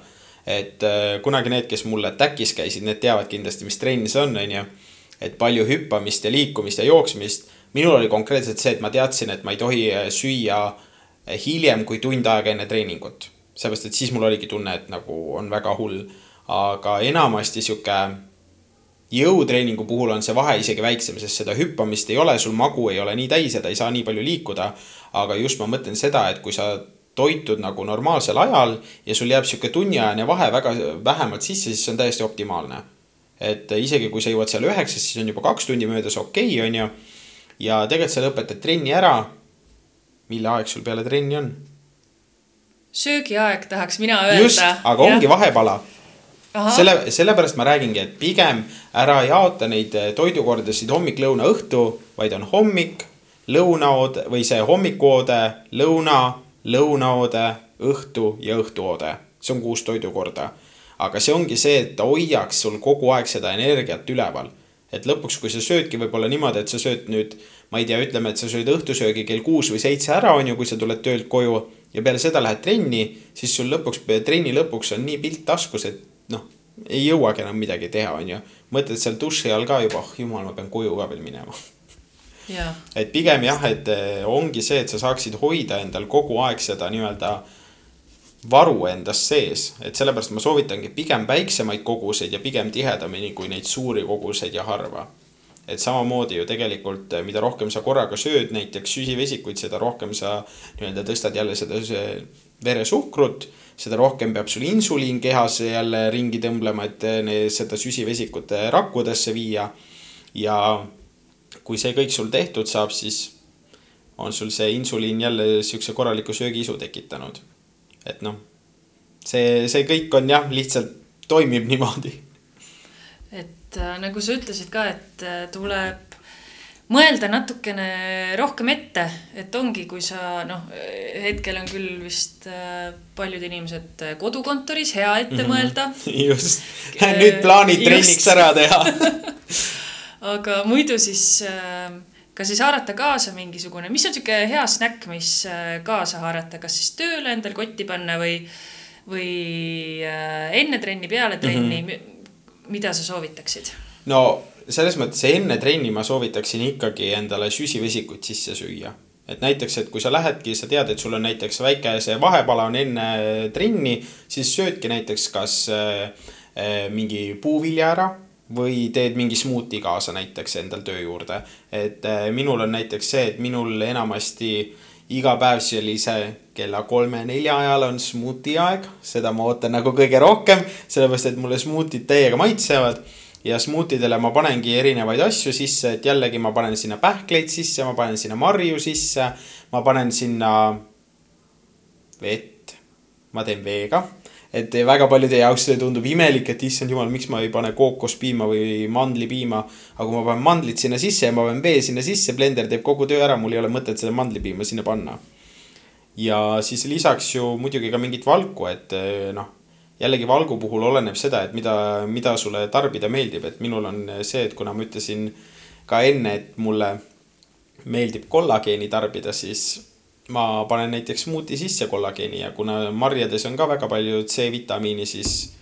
Et äh, kunagi need, kes mulle TAC-is käisid, need teavad kindlasti, mis trenn see on, on ju et palju hüppamist ja liikumist ja jooksmist. minul oli konkreetselt see, et ma teadsin, et ma ei tohi äh, süüa äh, hiljem kui tund aega enne treeningut. sellepärast, et siis mul oligi tunne, et nagu on väga hull. aga enamasti sihuke jõutreeningu puhul on see vahe isegi väiksem, sest seda hüppamist ei ole, sul magu ei ole nii täis ja ta ei saa nii palju liikuda. aga just ma mõtlen seda, et kui sa toitud nagu normaalsel ajal ja sul jääb sihuke tunniajane vahe väga vähemalt sisse, siis see on täiesti optimaalne et isegi kui sa jõuad seal üheksast, siis on juba kaks tundi möödas, okei okay,, on ju. ja tegelikult sa lõpetad trenni ära. mille aeg sul peale trenni on? söögiaeg tahaks mina öelda. just, aga ongi ja. vahepala. selle, sellepärast ma räägingi, et pigem ära jaota neid toidukordasid hommik, lõuna, õhtu, vaid on hommik, lõunaoode või see hommikuoode, lõuna, lõunaoode, õhtu ja õhtuoode. see on kuus toidukorda aga see ongi see, et ta hoiaks sul kogu aeg seda energiat üleval. et lõpuks, kui sa söödki võib-olla niimoodi, et sa sööd nüüd, ma ei tea, ütleme, et sa sööd õhtusöögi kell kuus või seitse ära, on ju, kui sa tuled töölt koju ja peale seda lähed trenni, siis sul lõpuks, trenni lõpuks on nii pilt taskus, et noh, ei jõuagi enam midagi teha, on ju. mõtled seal duši all ka juba, oh jumal, ma pean koju ka veel minema et pigem jah, et eh, ongi see, et sa saaksid hoida endal kogu aeg seda nii-öelda varu endas sees, et sellepärast ma soovitangi pigem väiksemaid koguseid ja pigem tihedamini kui neid suuri koguseid ja harva. et samamoodi ju tegelikult, mida rohkem sa korraga sööd näiteks süsivesikuid, seda rohkem sa nii-öelda tõstad jälle seda veresuhkrut, seda rohkem peab sul insuliin kehas jälle ringi tõmblema, et seda süsivesikut rakkudesse viia. ja kui see kõik sul tehtud saab, siis on sul see insuliin jälle siukse korraliku söögiisu tekitanud et noh, see, see kõik on jah, lihtsalt toimib niimoodi. et äh, nagu sa ütlesid ka, et äh, tuleb mõelda natukene rohkem ette, et ongi, kui sa noh, hetkel on küll vist äh, paljud inimesed kodukontoris, hea ette mm -hmm. mõelda. just, nüüd plaanid trenniks ära teha aga muidu siis äh, ka siis haarata kaasa mingisugune, mis on sihuke hea snäkk, mis äh, kaasa haarata, kas siis tööle endal kotti panna või, või äh, enne trenni, peale trenni mm, -hmm. mida sa soovitaksid? no selles mõttes enne trenni ma soovitaksin ikkagi endale süsivesikuid sisse süüa. et näiteks, et kui sa lähedki, sa tead, et sul on näiteks väike see vahepala on enne trenni, siis söödki näiteks kas äh mingi puuvilja ära või teed mingi smuuti kaasa näiteks endal töö juurde. et äh, minul on näiteks see, et minul enamasti iga päev sellise kella kolme-nelja ajal on smuuti aeg, seda ma ootan nagu kõige rohkem, sellepärast et mulle smuutid täiega maitsevad. ja smuutidele ma panengi erinevaid asju sisse, et jällegi ma panen sinna pähkleid sisse, ma panen sinna marju sisse, ma panen sinna vett, ma teen veega et väga paljude jaoks see tundub imelik, et issand jumal, miks ma ei pane kookospiima või mandlipiima. aga kui ma panen mandlit sinna sisse ja ma panen vee sinna sisse, blender teeb kogu töö ära, mul ei ole mõtet seda mandlipiima sinna panna. ja siis lisaks ju muidugi ka mingit valku, et noh, jällegi valgu puhul oleneb seda, et mida, mida sulle tarbida meeldib, et minul on see, et kuna ma ütlesin ka enne, et mulle meeldib kollageeni tarbida, siis ma panen näiteks smuuti sisse kollageeni ja kuna marjades on ka väga palju C-vitamiini, siis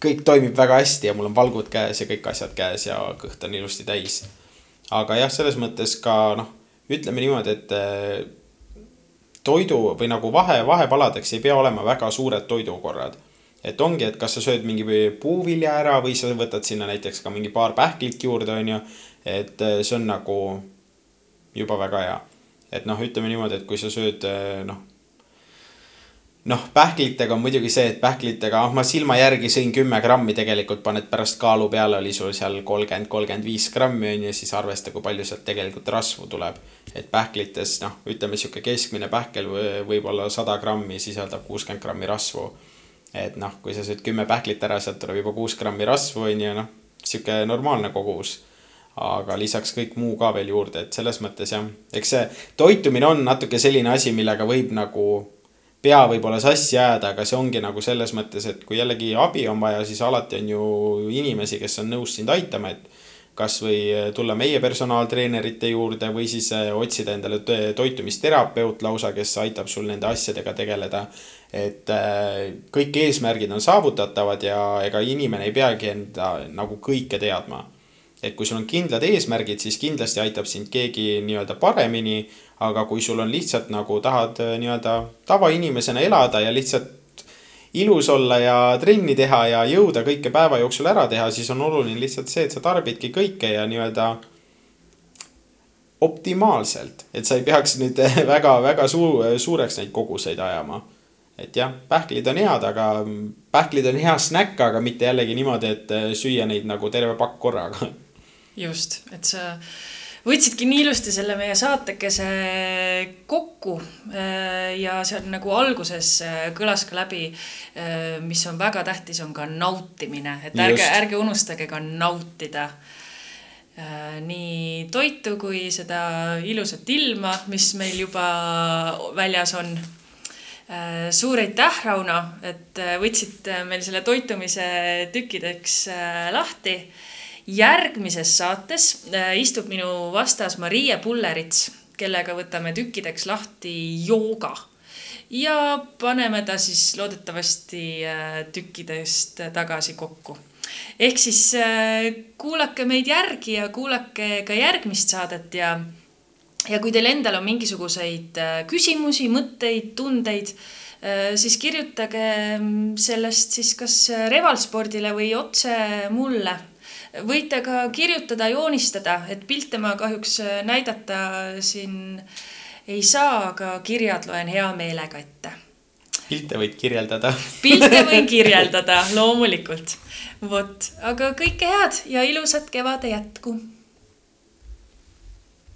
kõik toimib väga hästi ja mul on valgud käes ja kõik asjad käes ja kõht on ilusti täis. aga jah, selles mõttes ka noh, ütleme niimoodi, et eh, toidu või nagu vahe, vahepaladeks ei pea olema väga suured toidukorrad. et ongi, et kas sa sööd mingi puuvilja ära või sa võtad sinna näiteks ka mingi paar pähklit juurde, on ju. et eh, see on nagu juba väga hea et noh, ütleme niimoodi, et kui sa sööd eh, noh, noh, pähklitega on muidugi see, et pähklitega, ah ma silma järgi sõin kümme grammi, tegelikult paned pärast kaalu peale, oli sul seal kolmkümmend, kolmkümmend viis grammi on ju, siis arvesta, kui palju sealt tegelikult rasvu tuleb. et pähklites noh, ütleme sihuke keskmine pähkel võib-olla sada grammi sisaldab kuuskümmend grammi rasvu. et noh, kui sa sööd kümme pähklit ära, sealt tuleb juba kuus grammi rasvu on ju, noh, sihuke normaalne kogus aga lisaks kõik muu ka veel juurde, et selles mõttes jah, eks see toitumine on natuke selline asi, millega võib nagu pea võib-olla sassi ajada, aga see ongi nagu selles mõttes, et kui jällegi abi on vaja, siis alati on ju inimesi, kes on nõus sind aitama, et kasvõi tulla meie personaaltreenerite juurde või siis äh, otsida endale toitumisterapeut lausa, kes aitab sul nende asjadega tegeleda. et äh, kõik eesmärgid on saavutatavad ja ega inimene ei peagi enda nagu kõike teadma et kui sul on kindlad eesmärgid, siis kindlasti aitab sind keegi nii-öelda paremini. aga kui sul on lihtsalt nagu tahad äh, nii-öelda tavainimesena elada ja lihtsalt ilus olla ja trenni teha ja jõuda kõike päeva jooksul ära teha, siis on oluline lihtsalt see, et sa tarbidki kõike ja nii-öelda optimaalselt, et sa ei peaks nüüd väga-väga suur, suureks neid koguseid ajama. et jah, pähklid on head, aga pähklid on hea snäkk, aga mitte jällegi niimoodi, et süüa neid nagu terve pakk korraga just, et sa võtsidki nii ilusti selle meie saatekese kokku. Äh, ja seal nagu alguses äh, kõlas ka läbi, äh, mis on väga tähtis, on ka nautimine, et ärge, ärge unustage ka nautida nii toitu kui seda ilusat ilma, mis meil juba väljas on. Suur aitäh, Rauno, et võtsid meil selle toitumise tükkideks lahti järgmises saates äh, istub minu vastas Marie Pullerits, kellega võtame tükkideks lahti jooga ja paneme ta siis loodetavasti äh, tükkidest tagasi kokku. ehk siis äh, kuulake meid järgi ja kuulake ka järgmist saadet ja, ja kui teil endal on mingisuguseid küsimusi, mõtteid, tundeid, siis kirjutage mm, sellest siis kas Revalspordile või otse mulle võite ka kirjutada, joonistada, et pilte ma kahjuks äh, näidata siin ei saa, aga kirjad loen hea meelega ette. pilte võid kirjeldada pilte võin kirjeldada, loomulikult. vot, aga kõike head ja ilusat kevade jätku